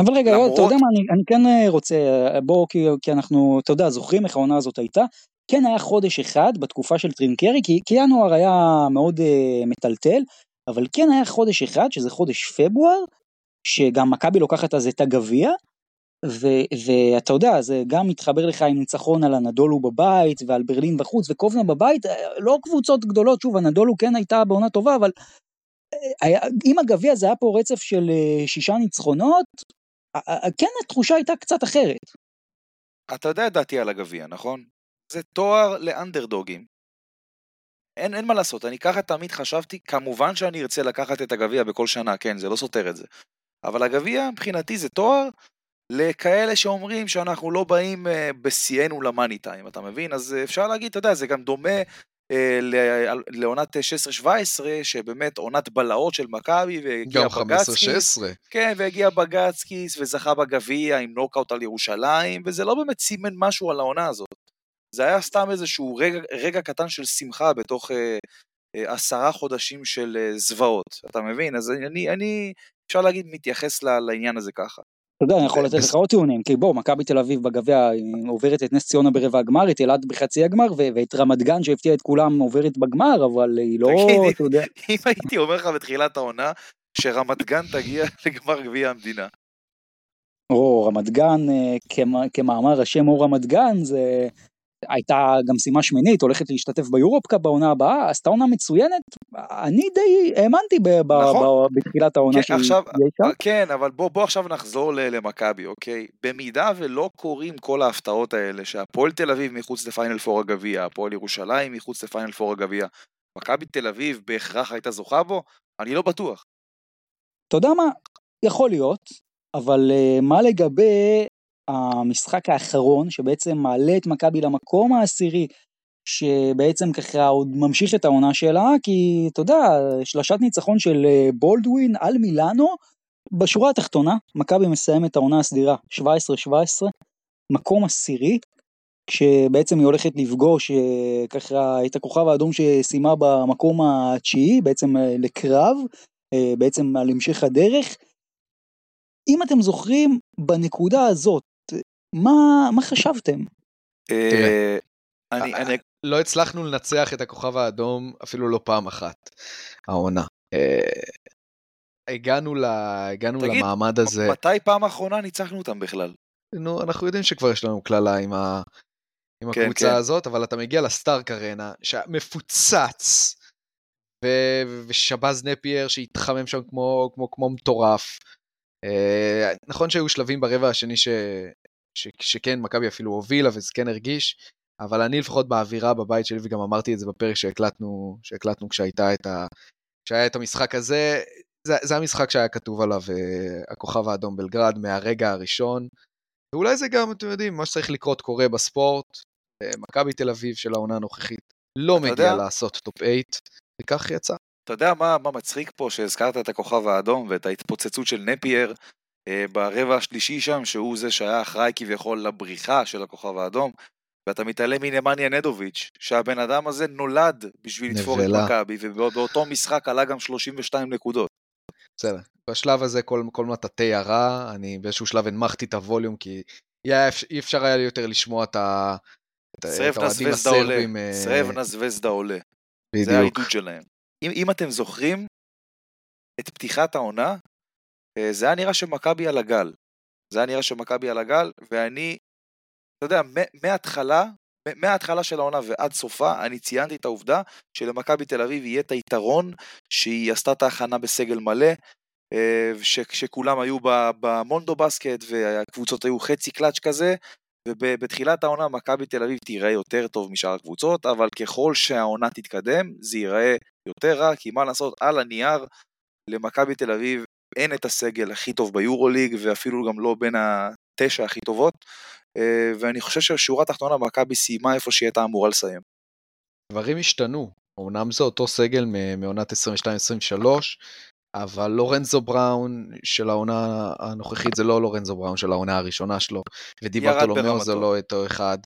אבל רגע, למרות... אתה יודע מה, אני, אני כן אה, רוצה, אה, בוא, כי, כי אנחנו, אתה יודע, זוכרים איך העונה הזאת הייתה, כן היה חודש אחד בתקופה של טרינקרי, כי, כי ינואר היה מאוד uh, מטלטל, אבל כן היה חודש אחד, שזה חודש פברואר, שגם מכבי לוקחת אז את הגביע, ואתה יודע, זה גם מתחבר לך עם ניצחון על הנדולו בבית ועל ברלין בחוץ וקובנה בבית, אה, לא קבוצות גדולות, שוב, הנדולו כן הייתה בעונה טובה, אבל אה, היה, עם הגביע זה היה פה רצף של אה, שישה ניצחונות, כן התחושה הייתה קצת אחרת.
אתה יודע את דעתי על הגביע, נכון? זה תואר לאנדרדוגים. אין, אין מה לעשות, אני ככה תמיד חשבתי, כמובן שאני ארצה לקחת את הגביע בכל שנה, כן, זה לא סותר את זה. אבל הגביע מבחינתי זה תואר לכאלה שאומרים שאנחנו לא באים אה, בשיאנו למאני טיים, אתה מבין? אז אה, אפשר להגיד, אתה יודע, זה גם דומה אה, לעונת 16-17, שבאמת עונת בלהות של מכבי, והגיע בגצקיס. כן, והגיע בגצקיס וזכה בגביע עם נוקאוט על ירושלים, וזה לא באמת סימן משהו על העונה הזאת. זה היה סתם איזשהו רגע, רגע קטן של שמחה בתוך אה, אה, עשרה חודשים של זוועות, אתה מבין? אז אני, אני אפשר להגיד, מתייחס לעניין הזה ככה.
אתה יודע, אני יכול לתת לך עוד טיעונים, כי בוא, מכבי תל אביב בגביע עוברת את נס ציונה ברבע הגמר, את אילת בחצי הגמר, ואת רמת גן שהפתיעה את כולם עוברת בגמר, אבל היא לא, אתה יודע.
אם הייתי אומר לך בתחילת העונה, שרמת גן תגיע לגמר גביע המדינה.
או, רמת גן, אה, כמאמר השם או רמת גן, זה הייתה גם שימה שמינית, הולכת להשתתף ביורופקאפ בעונה הבאה, עשתה עונה מצוינת, אני די האמנתי ב- נכון. ב- בתחילת העונה
כן, עכשיו, כן, אבל בוא, בוא עכשיו נחזור למכבי, אוקיי? במידה ולא קורים כל ההפתעות האלה, שהפועל תל אביב מחוץ לפיינל פור הגביע, הפועל ירושלים מחוץ לפיינל פור הגביע, מכבי תל אביב בהכרח הייתה זוכה בו? אני לא בטוח.
אתה יודע מה? יכול להיות, אבל uh, מה לגבי המשחק האחרון, שבעצם מעלה את מכבי למקום העשירי, שבעצם ככה עוד ממשיך את העונה שלה, כי אתה יודע, שלשת ניצחון של אה, בולדווין על מילאנו, בשורה התחתונה, מכבי מסיים את העונה הסדירה 17-17, מקום עשירי, כשבעצם היא הולכת לפגוש אה, ככה את הכוכב האדום שסיימה במקום התשיעי, בעצם אה, לקרב, בעצם על המשך הדרך. אם אתם זוכרים, בנקודה הזאת, מה, מה חשבתם?
אה, אני, אה, אני... לא הצלחנו לנצח את הכוכב האדום אפילו לא פעם אחת, העונה. אה, הגענו, ל... הגענו תגיד, למעמד הזה.
מתי פעם אחרונה ניצחנו אותם בכלל?
נו, אנחנו יודעים שכבר יש לנו קללה עם, ה... עם כן, הקבוצה כן. הזאת, אבל אתה מגיע לסטארק ארנה, שמפוצץ, ו... ושבז נפייר שהתחמם שם כמו, כמו, כמו מטורף. אה, נכון שהיו שלבים ברבע השני ש... ש... שכן, מכבי אפילו הובילה וזה כן הרגיש, אבל אני לפחות באווירה בבית שלי, וגם אמרתי את זה בפרק שהקלטנו, שהקלטנו כשהייתה את ה... כשהיה את המשחק הזה, זה, זה המשחק שהיה כתוב עליו אה, הכוכב האדום בלגרד מהרגע הראשון. ואולי זה גם, אתם יודעים, מה שצריך לקרות קורה בספורט. אה, מכבי תל אביב של העונה הנוכחית לא מגיע יודע? לעשות טופ 8, וכך יצא.
אתה יודע מה, מה מצחיק פה שהזכרת את הכוכב האדום ואת ההתפוצצות של נפייר ברבע השלישי שם, שהוא זה שהיה אחראי כביכול לבריחה של הכוכב האדום. ואתה מתעלם מנמניה נדוביץ', שהבן אדם הזה נולד בשביל לתפור את מכבי, ובאותו משחק עלה גם 32 נקודות.
בסדר. בשלב הזה כל, כל מטאטא ירה, אני באיזשהו שלב הנמכתי את הווליום, כי אי אפשר היה לי יותר לשמוע את ה...
סרבנה זווזדה עולה, אה, סרבנה זווזדה עולה. בדיוק. זה העידוד שלהם. אם, אם אתם זוכרים את פתיחת העונה, אה, זה היה נראה שמכבי על הגל. זה היה נראה שמכבי על הגל, ואני אתה יודע, מההתחלה, מההתחלה של העונה ועד סופה, אני ציינתי את העובדה שלמכבי תל אביב יהיה את היתרון שהיא עשתה את ההכנה בסגל מלא, אה, שכולם היו במונדו בסקט והקבוצות היו חצי קלאץ' כזה, ובתחילת העונה מכבי תל אביב תיראה יותר טוב משאר הקבוצות, אבל ככל שהעונה תתקדם זה ייראה יותר רע, כי מה לעשות, על הנייר למכבי תל אביב אין את הסגל הכי טוב ביורוליג, ואפילו גם לא בין התשע הכי טובות, אה, ואני חושב שבשורה התחתונה מכבי סיימה איפה שהיא הייתה אמורה לסיים.
דברים השתנו, אמנם זה אותו סגל מעונת 22-23, אבל לורנזו בראון של העונה הנוכחית זה לא לורנזו בראון של העונה הראשונה שלו, ודיברטולומיאו זה לא אותו אחד.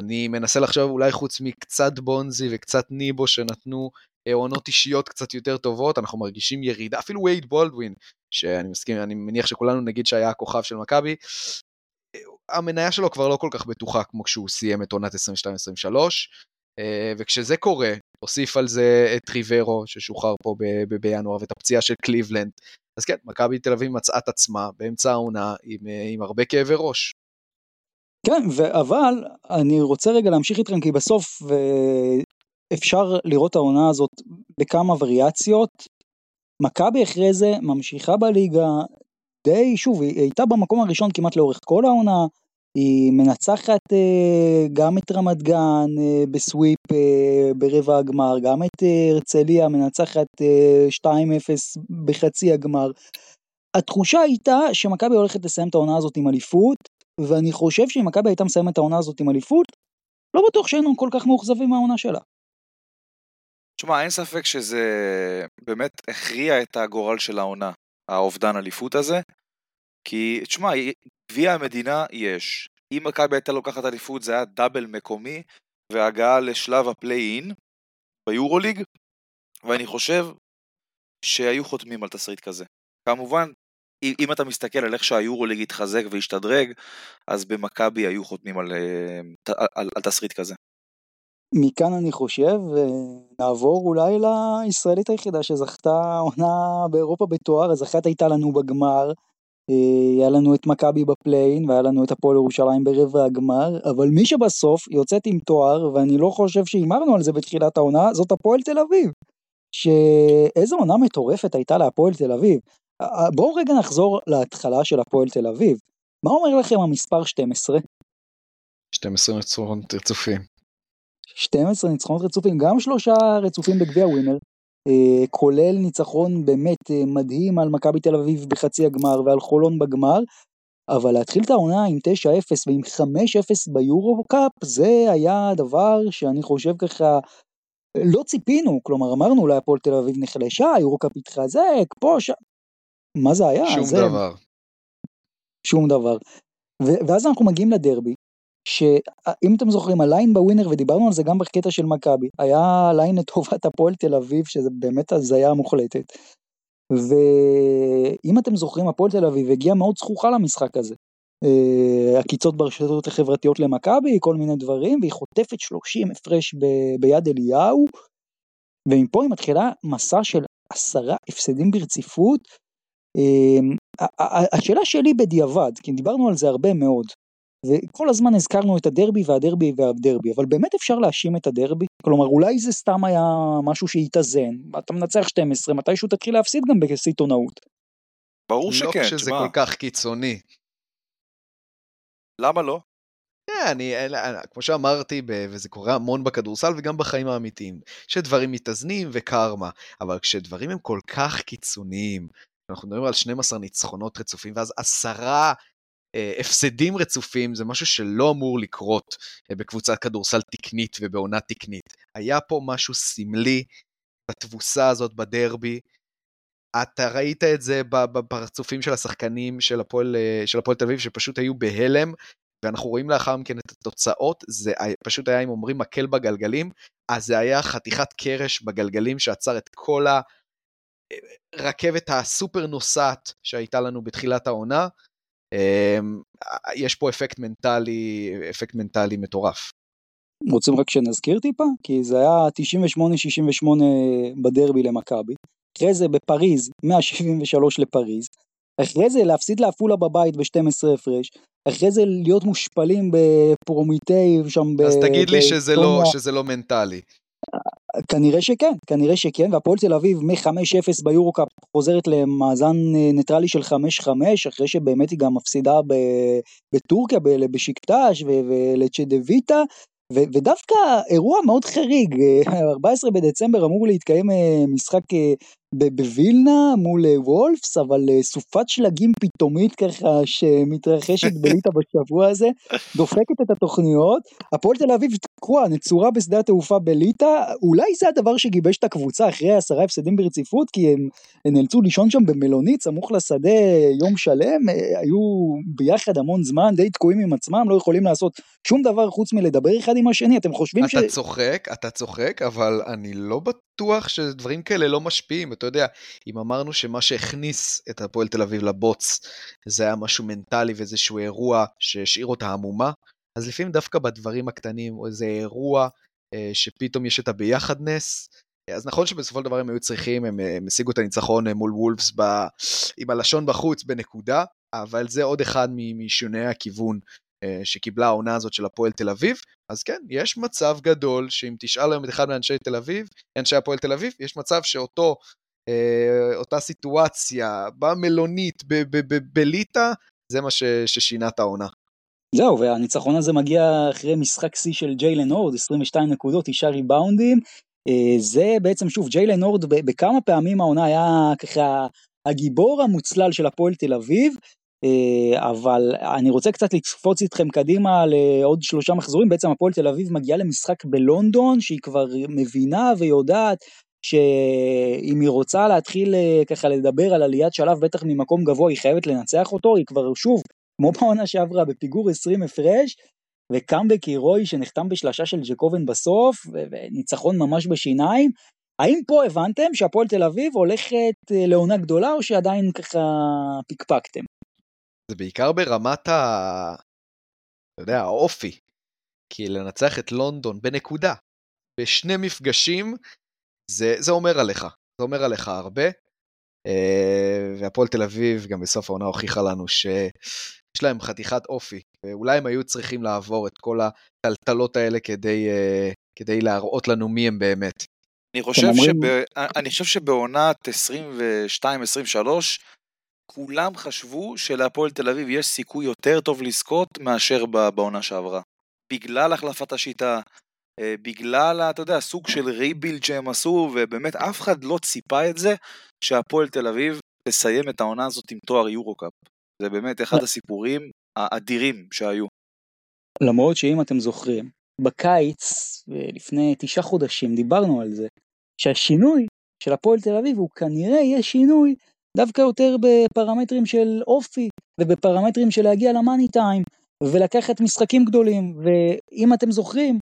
אני מנסה לחשוב אולי חוץ מקצת בונזי וקצת ניבו שנתנו עונות אישיות קצת יותר טובות, אנחנו מרגישים ירידה, אפילו וייד בולדווין, שאני מסכים, אני מניח שכולנו נגיד שהיה הכוכב של מכבי, המניה שלו כבר לא כל כך בטוחה כמו כשהוא סיים את עונת 22-23, אה, וכשזה קורה, תוסיף על זה את ריברו ששוחרר פה בינואר ואת הפציעה של קליבלנד, אז כן, מכבי תל אביב מצאה את עצמה באמצע העונה עם, אה, עם הרבה כאבי ראש.
כן, אבל אני רוצה רגע להמשיך איתכם כי בסוף אפשר לראות העונה הזאת בכמה וריאציות. מכבי אחרי זה ממשיכה בליגה, די, שוב, היא הייתה במקום הראשון כמעט לאורך כל העונה, היא מנצחת uh, גם את רמת גן uh, בסוויפ uh, ברבע הגמר, גם את הרצליה מנצחת uh, 2-0 בחצי הגמר. התחושה הייתה שמכבי הולכת לסיים את העונה הזאת עם אליפות, ואני חושב שאם מכבי הייתה מסיימת את העונה הזאת עם אליפות, לא בטוח שהיינו כל כך מאוכזבים מהעונה שלה.
תשמע, אין ספק שזה באמת הכריע את הגורל של העונה. האובדן אליפות הזה. כי, תשמע, גביע המדינה יש. אם מכבי הייתה לוקחת אליפות זה היה דאבל מקומי והגעה לשלב הפליי-אין ביורוליג, ואני חושב שהיו חותמים על תסריט כזה. כמובן, אם אתה מסתכל על איך שהיורוליג התחזק והשתדרג, אז במכבי היו חותמים על, אה, על, על, על תסריט כזה.
מכאן אני חושב נעבור אולי לישראלית היחידה שזכתה עונה באירופה בתואר, אז אחת הייתה לנו בגמר, אה, היה לנו את מכבי בפליין והיה לנו את הפועל ירושלים ברבע הגמר, אבל מי שבסוף יוצאת עם תואר, ואני לא חושב שהימרנו על זה בתחילת העונה, זאת הפועל תל אביב. שאיזו עונה מטורפת הייתה להפועל תל אביב. בואו רגע נחזור להתחלה של הפועל תל אביב. מה אומר לכם המספר 12?
12 ניצחונות רצופים.
12 ניצחונות רצופים, גם שלושה רצופים בגביע ווינר, אה, כולל ניצחון באמת אה, מדהים על מכבי תל אביב בחצי הגמר ועל חולון בגמר, אבל להתחיל את העונה עם 9-0 ועם 5-0 ביורו קאפ, זה היה דבר שאני חושב ככה, לא ציפינו, כלומר אמרנו אולי הפועל תל אביב נחלשה, היורו קאפ התחזק, פה, שם, מה זה היה?
שום זה... דבר.
שום דבר. ו- ואז אנחנו מגיעים לדרבי, שאם אתם זוכרים הליין בווינר ודיברנו על זה גם בקטע של מכבי היה ליין לטובת הפועל תל אביב שזה באמת הזיה מוחלטת. ואם אתם זוכרים הפועל תל אביב הגיעה מאוד זכוכה למשחק הזה. Uh, עקיצות ברשתות החברתיות למכבי כל מיני דברים והיא חוטפת 30 הפרש ביד אליהו. ומפה היא מתחילה מסע של עשרה הפסדים ברציפות אמ, השאלה שלי בדיעבד, כי דיברנו על זה הרבה מאוד, וכל הזמן הזכרנו את הדרבי והדרבי והדרבי, אבל באמת אפשר להאשים את הדרבי? כלומר אולי זה סתם היה משהו שהתאזן, אתה מנצח 12, מתישהו תתחיל להפסיד גם בסיטונאות.
ברור שכן,
לא כשזה כל כך קיצוני.
למה לא?
Yeah, אני, כמו שאמרתי, וזה קורה המון בכדורסל וגם בחיים האמיתיים, שדברים מתאזנים וקרמה, אבל כשדברים הם כל כך קיצוניים, אנחנו מדברים על 12 ניצחונות רצופים, ואז עשרה אה, הפסדים רצופים, זה משהו שלא אמור לקרות אה, בקבוצת כדורסל תקנית ובעונה תקנית. היה פה משהו סמלי בתבוסה הזאת בדרבי. אתה ראית את זה בפרצופים של השחקנים של הפועל, אה, של הפועל תל אביב, שפשוט היו בהלם, ואנחנו רואים לאחר מכן את התוצאות, זה פשוט היה, אם אומרים, מקל בגלגלים, אז זה היה חתיכת קרש בגלגלים שעצר את כל הרכבת הסופר נוסעת שהייתה לנו בתחילת העונה. אמ, יש פה אפקט מנטלי, אפקט מנטלי מטורף.
רוצים רק שנזכיר טיפה? כי זה היה 98-68 בדרבי למכבי, אחרי זה בפריז 173 לפריז, אחרי זה להפסיד לעפולה בבית ב-12 הפרש, אחרי זה להיות מושפלים בפרומיתאס שם
ב... אז תגיד לי שזה לא, שזה לא מנטלי.
כנראה שכן, כנראה שכן, והפועל תל אביב מ-5-0 ביורו-קאפ חוזרת למאזן אה, ניטרלי של 5-5, אחרי שבאמת היא גם מפסידה בטורקיה, בשיקטש ולצ'דוויטה, ודווקא אירוע מאוד חריג, 14 אה, בדצמבר אמור להתקיים אה, משחק בווילנה מול אה, וולפס, אבל אה, סופת שלגים פתאומית ככה שמתרחשת בליטא בשבוע הזה, דופקת את התוכניות. הפועל תל אביב תקועה, נצורה בשדה התעופה בליטא, אולי זה הדבר שגיבש את הקבוצה אחרי עשרה הפסדים ברציפות, כי הם נאלצו לישון שם במלונית סמוך לשדה יום שלם, אה, היו ביחד המון זמן, די תקועים עם עצמם, לא יכולים לעשות שום דבר חוץ מלדבר אחד עם השני, אתם חושבים
אתה ש... אתה צוחק, אתה צוחק, אבל אני לא בטוח שדברים כאלה לא משפיעים. אתה יודע, אם אמרנו שמה שהכניס את הפועל תל אביב לבוץ זה היה משהו מנטלי ואיזשהו אירוע שהשאיר אותה עמומה, אז לפעמים דווקא בדברים הקטנים, או איזה אירוע אה, שפתאום יש את הביחדנס, אז נכון שבסופו של דבר הם היו צריכים, הם, הם השיגו את הניצחון אה, מול וולפס ב, עם הלשון בחוץ בנקודה, אבל זה עוד אחד משינויי הכיוון אה, שקיבלה העונה הזאת של הפועל תל אביב, אז כן, יש מצב גדול שאם תשאל היום את אחד מאנשי תל אביב, אנשי הפועל תל אביב, יש מצב שאותו אה, אותה סיטואציה במלונית בליטא, זה מה ששינה את העונה.
זהו, והניצחון הזה מגיע אחרי משחק שיא של ג'יילן הורד, 22 נקודות, 9 ריבאונדים. אה, זה בעצם, שוב, ג'יילן הורד בכמה פעמים העונה היה ככה הגיבור המוצלל של הפועל תל אביב, אה, אבל אני רוצה קצת לקפוץ איתכם קדימה לעוד שלושה מחזורים, בעצם הפועל תל אביב מגיעה למשחק בלונדון, שהיא כבר מבינה ויודעת שאם היא רוצה להתחיל אה, ככה לדבר על עליית שלב בטח ממקום גבוה היא חייבת לנצח אותו, היא כבר שוב, כמו בעונה שעברה, בפיגור 20 הפרש, וקאמבק הירואי שנחתם בשלשה של ג'קובן בסוף, וניצחון ממש בשיניים. האם פה הבנתם שהפועל תל אביב הולכת אה, לעונה גדולה או שעדיין ככה פיקפקתם?
זה בעיקר ברמת ה... אתה יודע, האופי. כי לנצח את לונדון בנקודה, בשני מפגשים, זה, זה אומר עליך, זה אומר עליך הרבה. אה, והפועל תל אביב גם בסוף העונה הוכיחה לנו שיש להם חתיכת אופי, ואולי הם היו צריכים לעבור את כל הטלטלות האלה כדי, אה, כדי להראות לנו מי הם באמת.
אני חושב, שב... אני חושב שבעונת 22-23, כולם חשבו שלהפועל תל אביב יש סיכוי יותר טוב לזכות מאשר בעונה שעברה. בגלל החלפת השיטה, בגלל, אתה יודע, סוג של ריבילד שהם עשו, ובאמת אף אחד לא ציפה את זה, שהפועל תל אביב תסיים את העונה הזאת עם תואר יורו-קאפ. זה באמת אחד הסיפורים האדירים שהיו.
למרות שאם אתם זוכרים, בקיץ, לפני תשעה חודשים, דיברנו על זה, שהשינוי של הפועל תל אביב הוא כנראה יהיה שינוי דווקא יותר בפרמטרים של אופי ובפרמטרים של להגיע למאני טיים ולקחת משחקים גדולים ואם אתם זוכרים אה,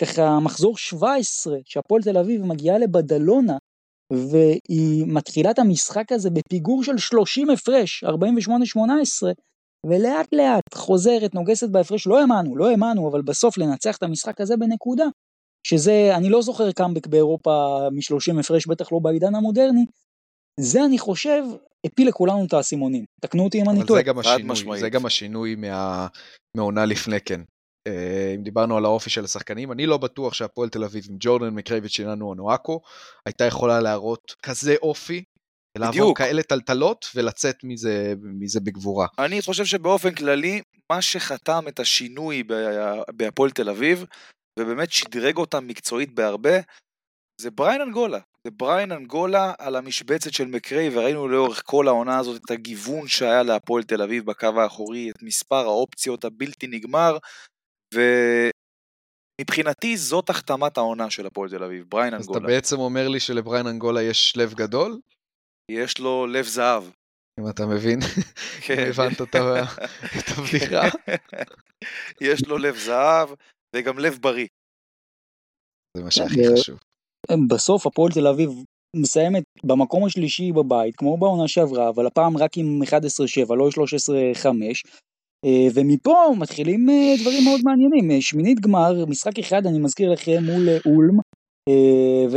ככה מחזור 17 שהפועל תל אביב מגיעה לבדלונה והיא מתחילה את המשחק הזה בפיגור של 30 הפרש 48-18 ולאט לאט חוזרת נוגסת בהפרש לא האמנו לא האמנו אבל בסוף לנצח את המשחק הזה בנקודה שזה אני לא זוכר קאמבק באירופה מ-30 הפרש בטח לא בעידן המודרני זה אני חושב הפיל לכולנו את האסימונים. תקנו אותי אם אני טועה.
זה גם השינוי, זה גם השינוי מה, מהעונה לפני כן. אה, אם דיברנו על האופי של השחקנים, אני לא בטוח שהפועל תל אביב עם ג'ורדן מקרייביץ' שלנו או נואקו, הייתה יכולה להראות כזה אופי, לעבור כאלה טלטלות ולצאת מזה, מזה בגבורה.
אני חושב שבאופן כללי, מה שחתם את השינוי בהפועל תל אביב, ובאמת שדרג אותם מקצועית בהרבה, זה בריין אנגולה. זה בריין אנגולה על המשבצת של מקריי, וראינו לאורך כל העונה הזאת את הגיוון שהיה להפועל תל אביב בקו האחורי, את מספר האופציות הבלתי נגמר, ומבחינתי זאת החתמת העונה של הפועל תל אביב, בריין אנגולה.
אז אתה בעצם אומר לי שלבריין אנגולה יש לב גדול?
יש לו לב זהב.
אם אתה מבין, כן. הבנת את הבדיחה.
יש לו לב זהב וגם לב בריא.
זה מה שהכי חשוב.
בסוף הפועל תל אביב מסיימת במקום השלישי בבית, כמו בעונה שעברה, אבל הפעם רק עם 11-7, לא 13-5. אה, ומפה מתחילים אה, דברים מאוד מעניינים. אה, שמינית גמר, משחק אחד, אני מזכיר לכם, מול אולם,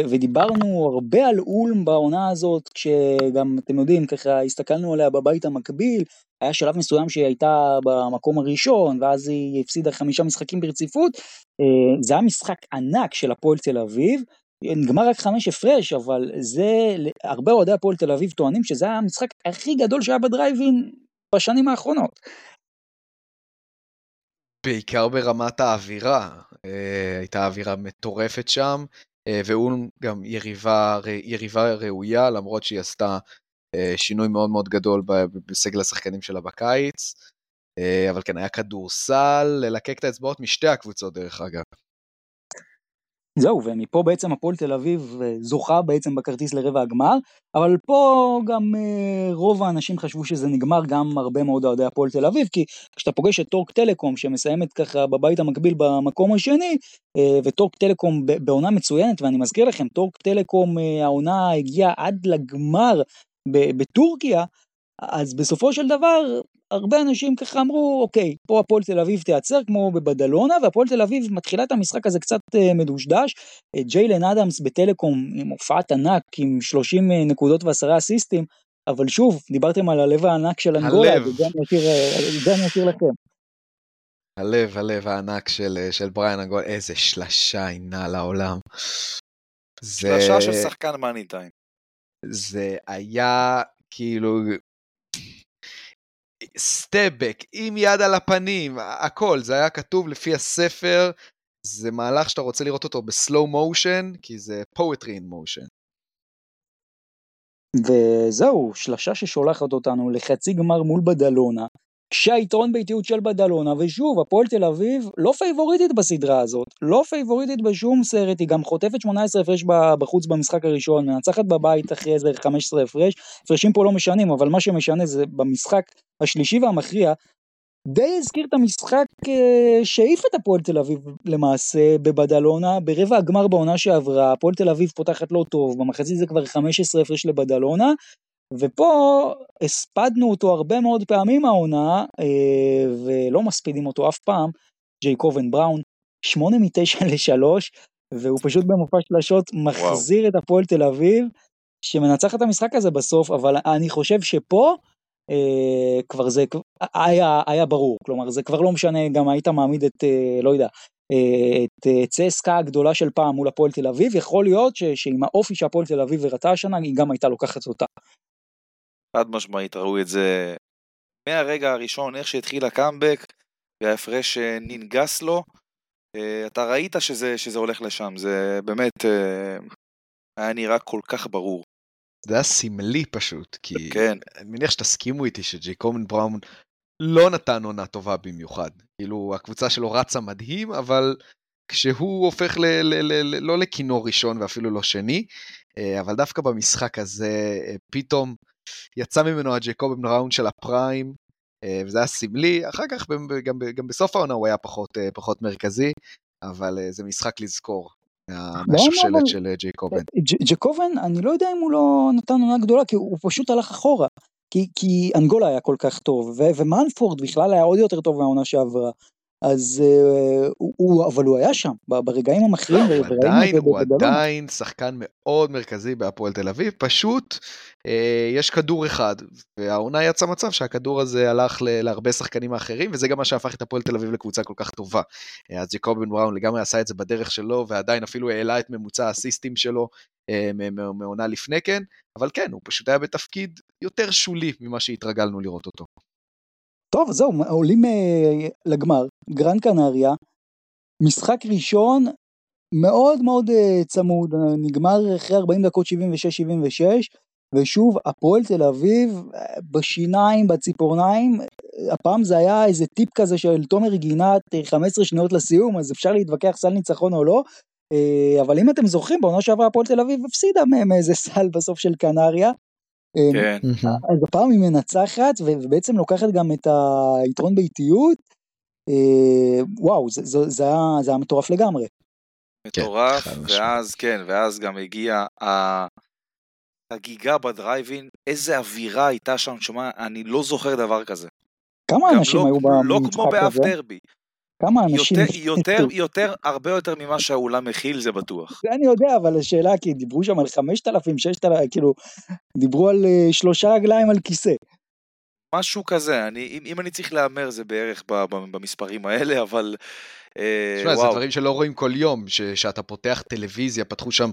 ודיברנו הרבה על אולם בעונה הזאת, כשגם, אתם יודעים, ככה הסתכלנו עליה בבית המקביל, היה שלב מסוים שהיא הייתה במקום הראשון, ואז היא הפסידה חמישה משחקים ברציפות. זה היה משחק ענק של הפועל תל אביב, נגמר רק חמש הפרש, אבל זה, הרבה אוהדי הפועל תל אביב טוענים שזה היה המשחק הכי גדול שהיה בדרייבין בשנים האחרונות.
בעיקר ברמת האווירה, אה, הייתה אווירה מטורפת שם, אה, והוא גם יריבה, יריבה ראויה, למרות שהיא עשתה אה, שינוי מאוד מאוד גדול בסגל השחקנים שלה בקיץ. אבל כן, היה כדורסל, ללקק את האצבעות משתי הקבוצות דרך אגב.
זהו, ומפה בעצם הפועל תל אביב אה, זוכה בעצם בכרטיס לרבע הגמר, אבל פה גם אה, רוב האנשים חשבו שזה נגמר, גם הרבה מאוד אוהדי הפועל תל אביב, כי כשאתה פוגש את טורק טלקום שמסיימת ככה בבית המקביל במקום השני, אה, וטורק טלקום בעונה מצוינת, ואני מזכיר לכם, טורק טלקום העונה הגיעה עד לגמר בטורקיה, אז בסופו של דבר הרבה אנשים ככה אמרו, אוקיי, פה הפועל תל אביב תיעצר כמו בבדלונה, והפועל תל אביב מתחילה את המשחק הזה קצת אה, מדושדש. אה, ג'יילן אדמס בטלקום עם הופעת ענק עם 30 אה, נקודות ועשרה אסיסטים, אבל שוב, דיברתם על הלב הענק של אנגולה, הלב. וזה אני אשאיר לכם.
הלב, הלב הענק של, של בריאן אנגולה, איזה שלשה עינה לעולם.
שלשה של שחקן money time.
זה היה כאילו step back, עם יד על הפנים, הכל, זה היה כתוב לפי הספר, זה מהלך שאתה רוצה לראות אותו ב slow motion, כי זה poetry in motion.
וזהו, שלשה ששולחת אותנו לחצי גמר מול בדלונה, כשיתרון הביתיות של בדלונה, ושוב, הפועל תל אביב לא פייבוריטית בסדרה הזאת, לא פייבוריטית בשום סדרה, היא גם חוטפת 18 הפרש בחוץ במשחק הראשון, מנצחת בבית אחרי איזה 15 הפרש, הפרשים פה לא משנים, אבל מה שמשנה זה במשחק השלישי והמכריע, די הזכיר את המשחק אה, שהעיף את הפועל תל אביב למעשה בבדלונה, ברבע הגמר בעונה שעברה, הפועל תל אביב פותחת לא טוב, במחצית זה כבר 15 הפרש לבדלונה, ופה הספדנו אותו הרבה מאוד פעמים העונה, אה, ולא מספידים אותו אף פעם, ג'ייקובן בראון, 8 מ-9 ל-3, והוא פשוט במופע שלשות מחזיר וואו. את הפועל תל אביב, שמנצח את המשחק הזה בסוף, אבל אני חושב שפה, אה, כבר זה היה, היה ברור, כלומר זה כבר לא משנה, גם היית מעמיד את, אה, לא יודע, את צסקה הגדולה של פעם מול הפועל תל אביב, יכול להיות ש, שעם האופי שהפועל תל אביב הראתה השנה, היא גם הייתה לוקחת אותה.
חד משמעית ראו את זה מהרגע הראשון, איך שהתחיל הקאמבק, וההפרש אה, ננגס לו, אה, אתה ראית שזה, שזה הולך לשם, זה באמת אה, היה נראה כל כך ברור.
זה היה סמלי פשוט, כי
כן.
אני מניח שתסכימו איתי שג'ייקובן בראון לא נתן עונה טובה במיוחד. כאילו, הקבוצה שלו רצה מדהים, אבל כשהוא הופך ל, ל, ל, ל, לא לכינור ראשון ואפילו לא שני, אבל דווקא במשחק הזה, פתאום יצא ממנו הג'קובן ראונד של הפריים, אה, וזה היה סמלי, אחר כך גם, גם בסוף העונה הוא היה פחות, אה, פחות מרכזי, אבל אה, זה משחק לזכור. מהשושלת של ג'ייקובן.
ג'ייקובן, אני לא יודע אם הוא לא נתן עונה גדולה, כי הוא פשוט הלך אחורה. כי, כי אנגולה היה כל כך טוב, ומנפורד בכלל היה עוד יותר טוב מהעונה שעברה. אז uh, הוא, הוא, אבל הוא היה שם, ברגעים המכריעים.
הוא עדיין, הוא עדיין שחקן מאוד מרכזי בהפועל תל אביב, פשוט אה, יש כדור אחד, והעונה יצא מצב שהכדור הזה הלך להרבה שחקנים האחרים, וזה גם מה שהפך את הפועל תל אביב לקבוצה כל כך טובה. אה, אז ג'קובן בראון לגמרי עשה את זה בדרך שלו, ועדיין אפילו העלה את ממוצע האסיסטים שלו אה, מעונה לפני כן, אבל כן, הוא פשוט היה בתפקיד יותר שולי ממה שהתרגלנו לראות אותו.
טוב, זהו, עולים אה, לגמר, גרנד קנריה, משחק ראשון מאוד מאוד אה, צמוד, נגמר אחרי 40 דקות 76-76, ושוב, הפועל תל אביב בשיניים, בציפורניים, הפעם זה היה איזה טיפ כזה של תומר גינת 15 שניות לסיום, אז אפשר להתווכח סל ניצחון או לא, אבל אם אתם זוכרים, בעונה שעברה הפועל תל אביב הפסידה מהם איזה סל בסוף של קנריה,
כן.
אז הפעם היא מנצחת ובעצם לוקחת גם את היתרון באיטיות. אה, וואו, זה, זה, זה, היה, זה היה מטורף לגמרי.
מטורף, כן, ואז כן, ואז גם הגיעה החגיגה בדרייבין, איזה אווירה הייתה שם, שומע, אני לא זוכר דבר כזה.
כמה אנשים
לא,
היו במשחק הזה?
לא כמו באף דרבי.
כמה אנשים...
יותר, יותר, יותר, הרבה יותר ממה שהאולם מכיל, זה בטוח.
זה אני יודע, אבל השאלה, כי דיברו שם על 5,000, 6,000, כאילו, דיברו על uh, שלושה רגליים על כיסא.
משהו כזה, אני, אם, אם אני צריך להמר זה בערך ב, ב, במספרים האלה, אבל
אה, וואו. זה דברים שלא רואים כל יום, ש, שאתה פותח טלוויזיה, פתחו שם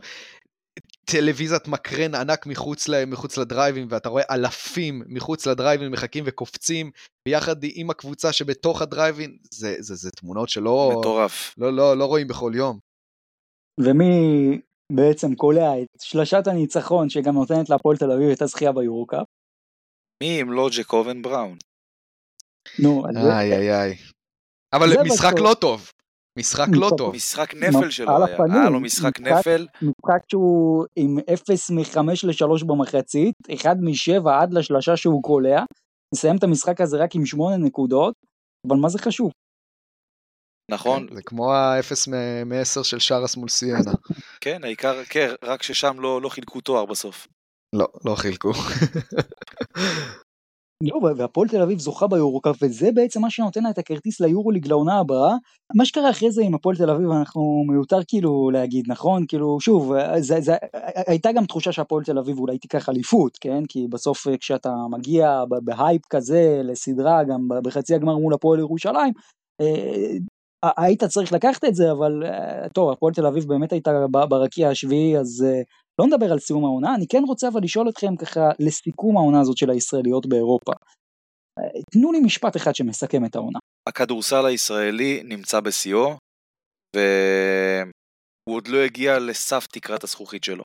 טלוויזיית מקרן ענק מחוץ, ל, מחוץ לדרייבים, ואתה רואה אלפים מחוץ לדרייבים מחכים וקופצים, ביחד עם הקבוצה שבתוך הדרייבים, זה, זה, זה תמונות שלא
מטורף.
לא, לא, לא רואים בכל יום.
ומי בעצם קולע את שלושת הניצחון שגם נותנת להפועל תל אביב את הזכייה ביורוקאפ?
מי אם לא ג'קובן בראון?
נו,
איי איי איי. אבל משחק לא טוב. משחק לא טוב.
משחק נפל שלו היה, היה לו משחק נפל.
משחק שהוא עם 0 מ-5 ל-3 במחצית, 1 מ-7 עד לשלושה שהוא קולע, נסיים את המשחק הזה רק עם 8 נקודות, אבל מה זה חשוב?
נכון.
זה כמו ה-0 מ-10 של שרס מול סיינה.
כן, העיקר, כן, רק ששם לא, לא חילקו תואר בסוף.
לא, לא חילקו.
לא, והפועל תל אביב זוכה ביורוקאפ, וזה בעצם מה שנותן לה את הכרטיס ליורוליג לעונה הבאה. מה שקרה אחרי זה עם הפועל תל אביב, אנחנו מיותר כאילו להגיד, נכון? כאילו, שוב, זה, זה, הייתה גם תחושה שהפועל תל אביב אולי תיקח אליפות, כן? כי בסוף כשאתה מגיע בהייפ כזה לסדרה, גם בחצי הגמר מול הפועל ירושלים, אה, היית צריך לקחת את זה, אבל אה, טוב, הפועל תל אביב באמת הייתה ברקיע השביעי, אז אה, לא נדבר על סיום העונה, אני כן רוצה אבל לשאול אתכם ככה לסיכום העונה הזאת של הישראליות באירופה. תנו לי משפט אחד שמסכם את העונה.
הכדורסל הישראלי נמצא בשיאו, והוא עוד לא הגיע לסף תקרת הזכוכית שלו.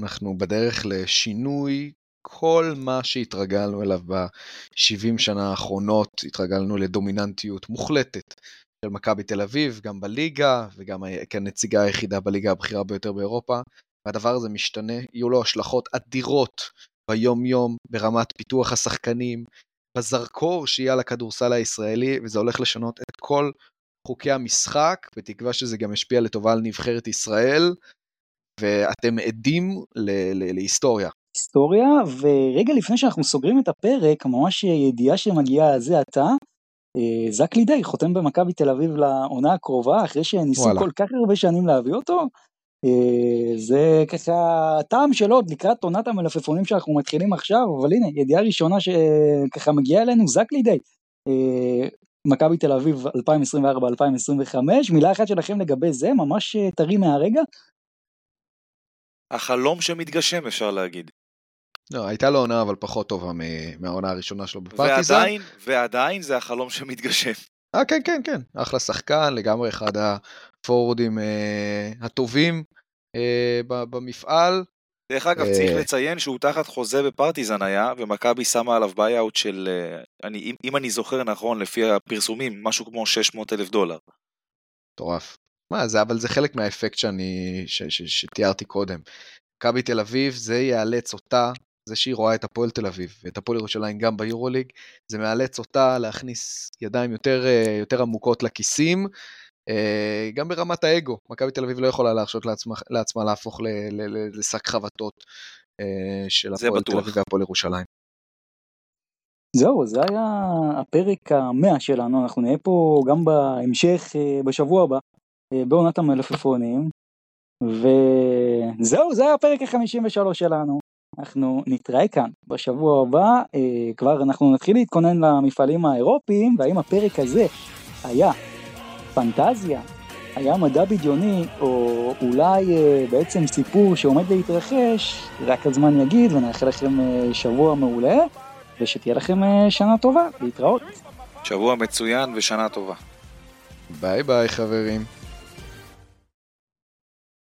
אנחנו בדרך לשינוי כל מה שהתרגלנו אליו ב-70 שנה האחרונות, התרגלנו לדומיננטיות מוחלטת של מכבי תל אביב, גם בליגה, וגם כנציגה היחידה בליגה הבכירה ביותר באירופה. והדבר הזה משתנה, יהיו לו השלכות אדירות ביום-יום, ברמת פיתוח השחקנים, בזרקור שיהיה על הכדורסל הישראלי, וזה הולך לשנות את כל חוקי המשחק, בתקווה שזה גם ישפיע לטובה על נבחרת ישראל, ואתם עדים ל- ל- להיסטוריה.
היסטוריה, ורגע לפני שאנחנו סוגרים את הפרק, ממש ידיעה שמגיעה זה עתה, אה, זק לידי חותם במכבי תל אביב לעונה הקרובה, אחרי שניסו וואלה. כל כך הרבה שנים להביא אותו, זה ככה טעם של עוד לקראת עונת המלפפונים שאנחנו מתחילים עכשיו, אבל הנה, ידיעה ראשונה שככה מגיעה אלינו, זק לידי. אה, מכבי תל אביב 2024-2025, מילה אחת שלכם לגבי זה, ממש טרי מהרגע.
החלום שמתגשם אפשר להגיד.
לא, הייתה לו עונה אבל פחות טובה מהעונה הראשונה שלו בפרטיזן.
ועדיין, ועדיין זה החלום שמתגשם.
אה, כן, כן, כן, אחלה שחקן, לגמרי אחד הפורורדים אה, הטובים אה, במפעל.
דרך אגב, אה... צריך לציין שהוא תחת חוזה בפרטיזן היה, ומכבי שמה עליו buy-out של, אני, אם, אם אני זוכר נכון, לפי הפרסומים, משהו כמו 600 אלף דולר.
מטורף. מה, זה, אבל זה חלק מהאפקט שאני, ש, ש, ש, שתיארתי קודם. מכבי תל אביב, זה יאלץ אותה זה שהיא רואה את הפועל תל אביב ואת הפועל ירושלים גם ביורוליג, זה מאלץ אותה להכניס ידיים יותר, יותר עמוקות לכיסים, גם ברמת האגו. מכבי תל אביב לא יכולה להרשות לעצמה, לעצמה להפוך לשק חבטות אה, של הפועל תל אביב והפועל ירושלים.
זהו, זה היה הפרק המאה שלנו, אנחנו נהיה פה גם בהמשך אה, בשבוע הבא, אה, בעונת המלפפונים, וזהו, זה היה הפרק ה-53 שלנו. אנחנו נתראה כאן בשבוע הבא, אה, כבר אנחנו נתחיל להתכונן למפעלים האירופיים, והאם הפרק הזה היה פנטזיה, היה מדע בדיוני, או אולי בעצם סיפור שעומד להתרחש, רק הזמן יגיד, ונאחל לכם שבוע מעולה. ושתהיה לכם אה, שנה טובה, להתראות.
שבוע מצוין ושנה טובה.
ביי ביי חברים.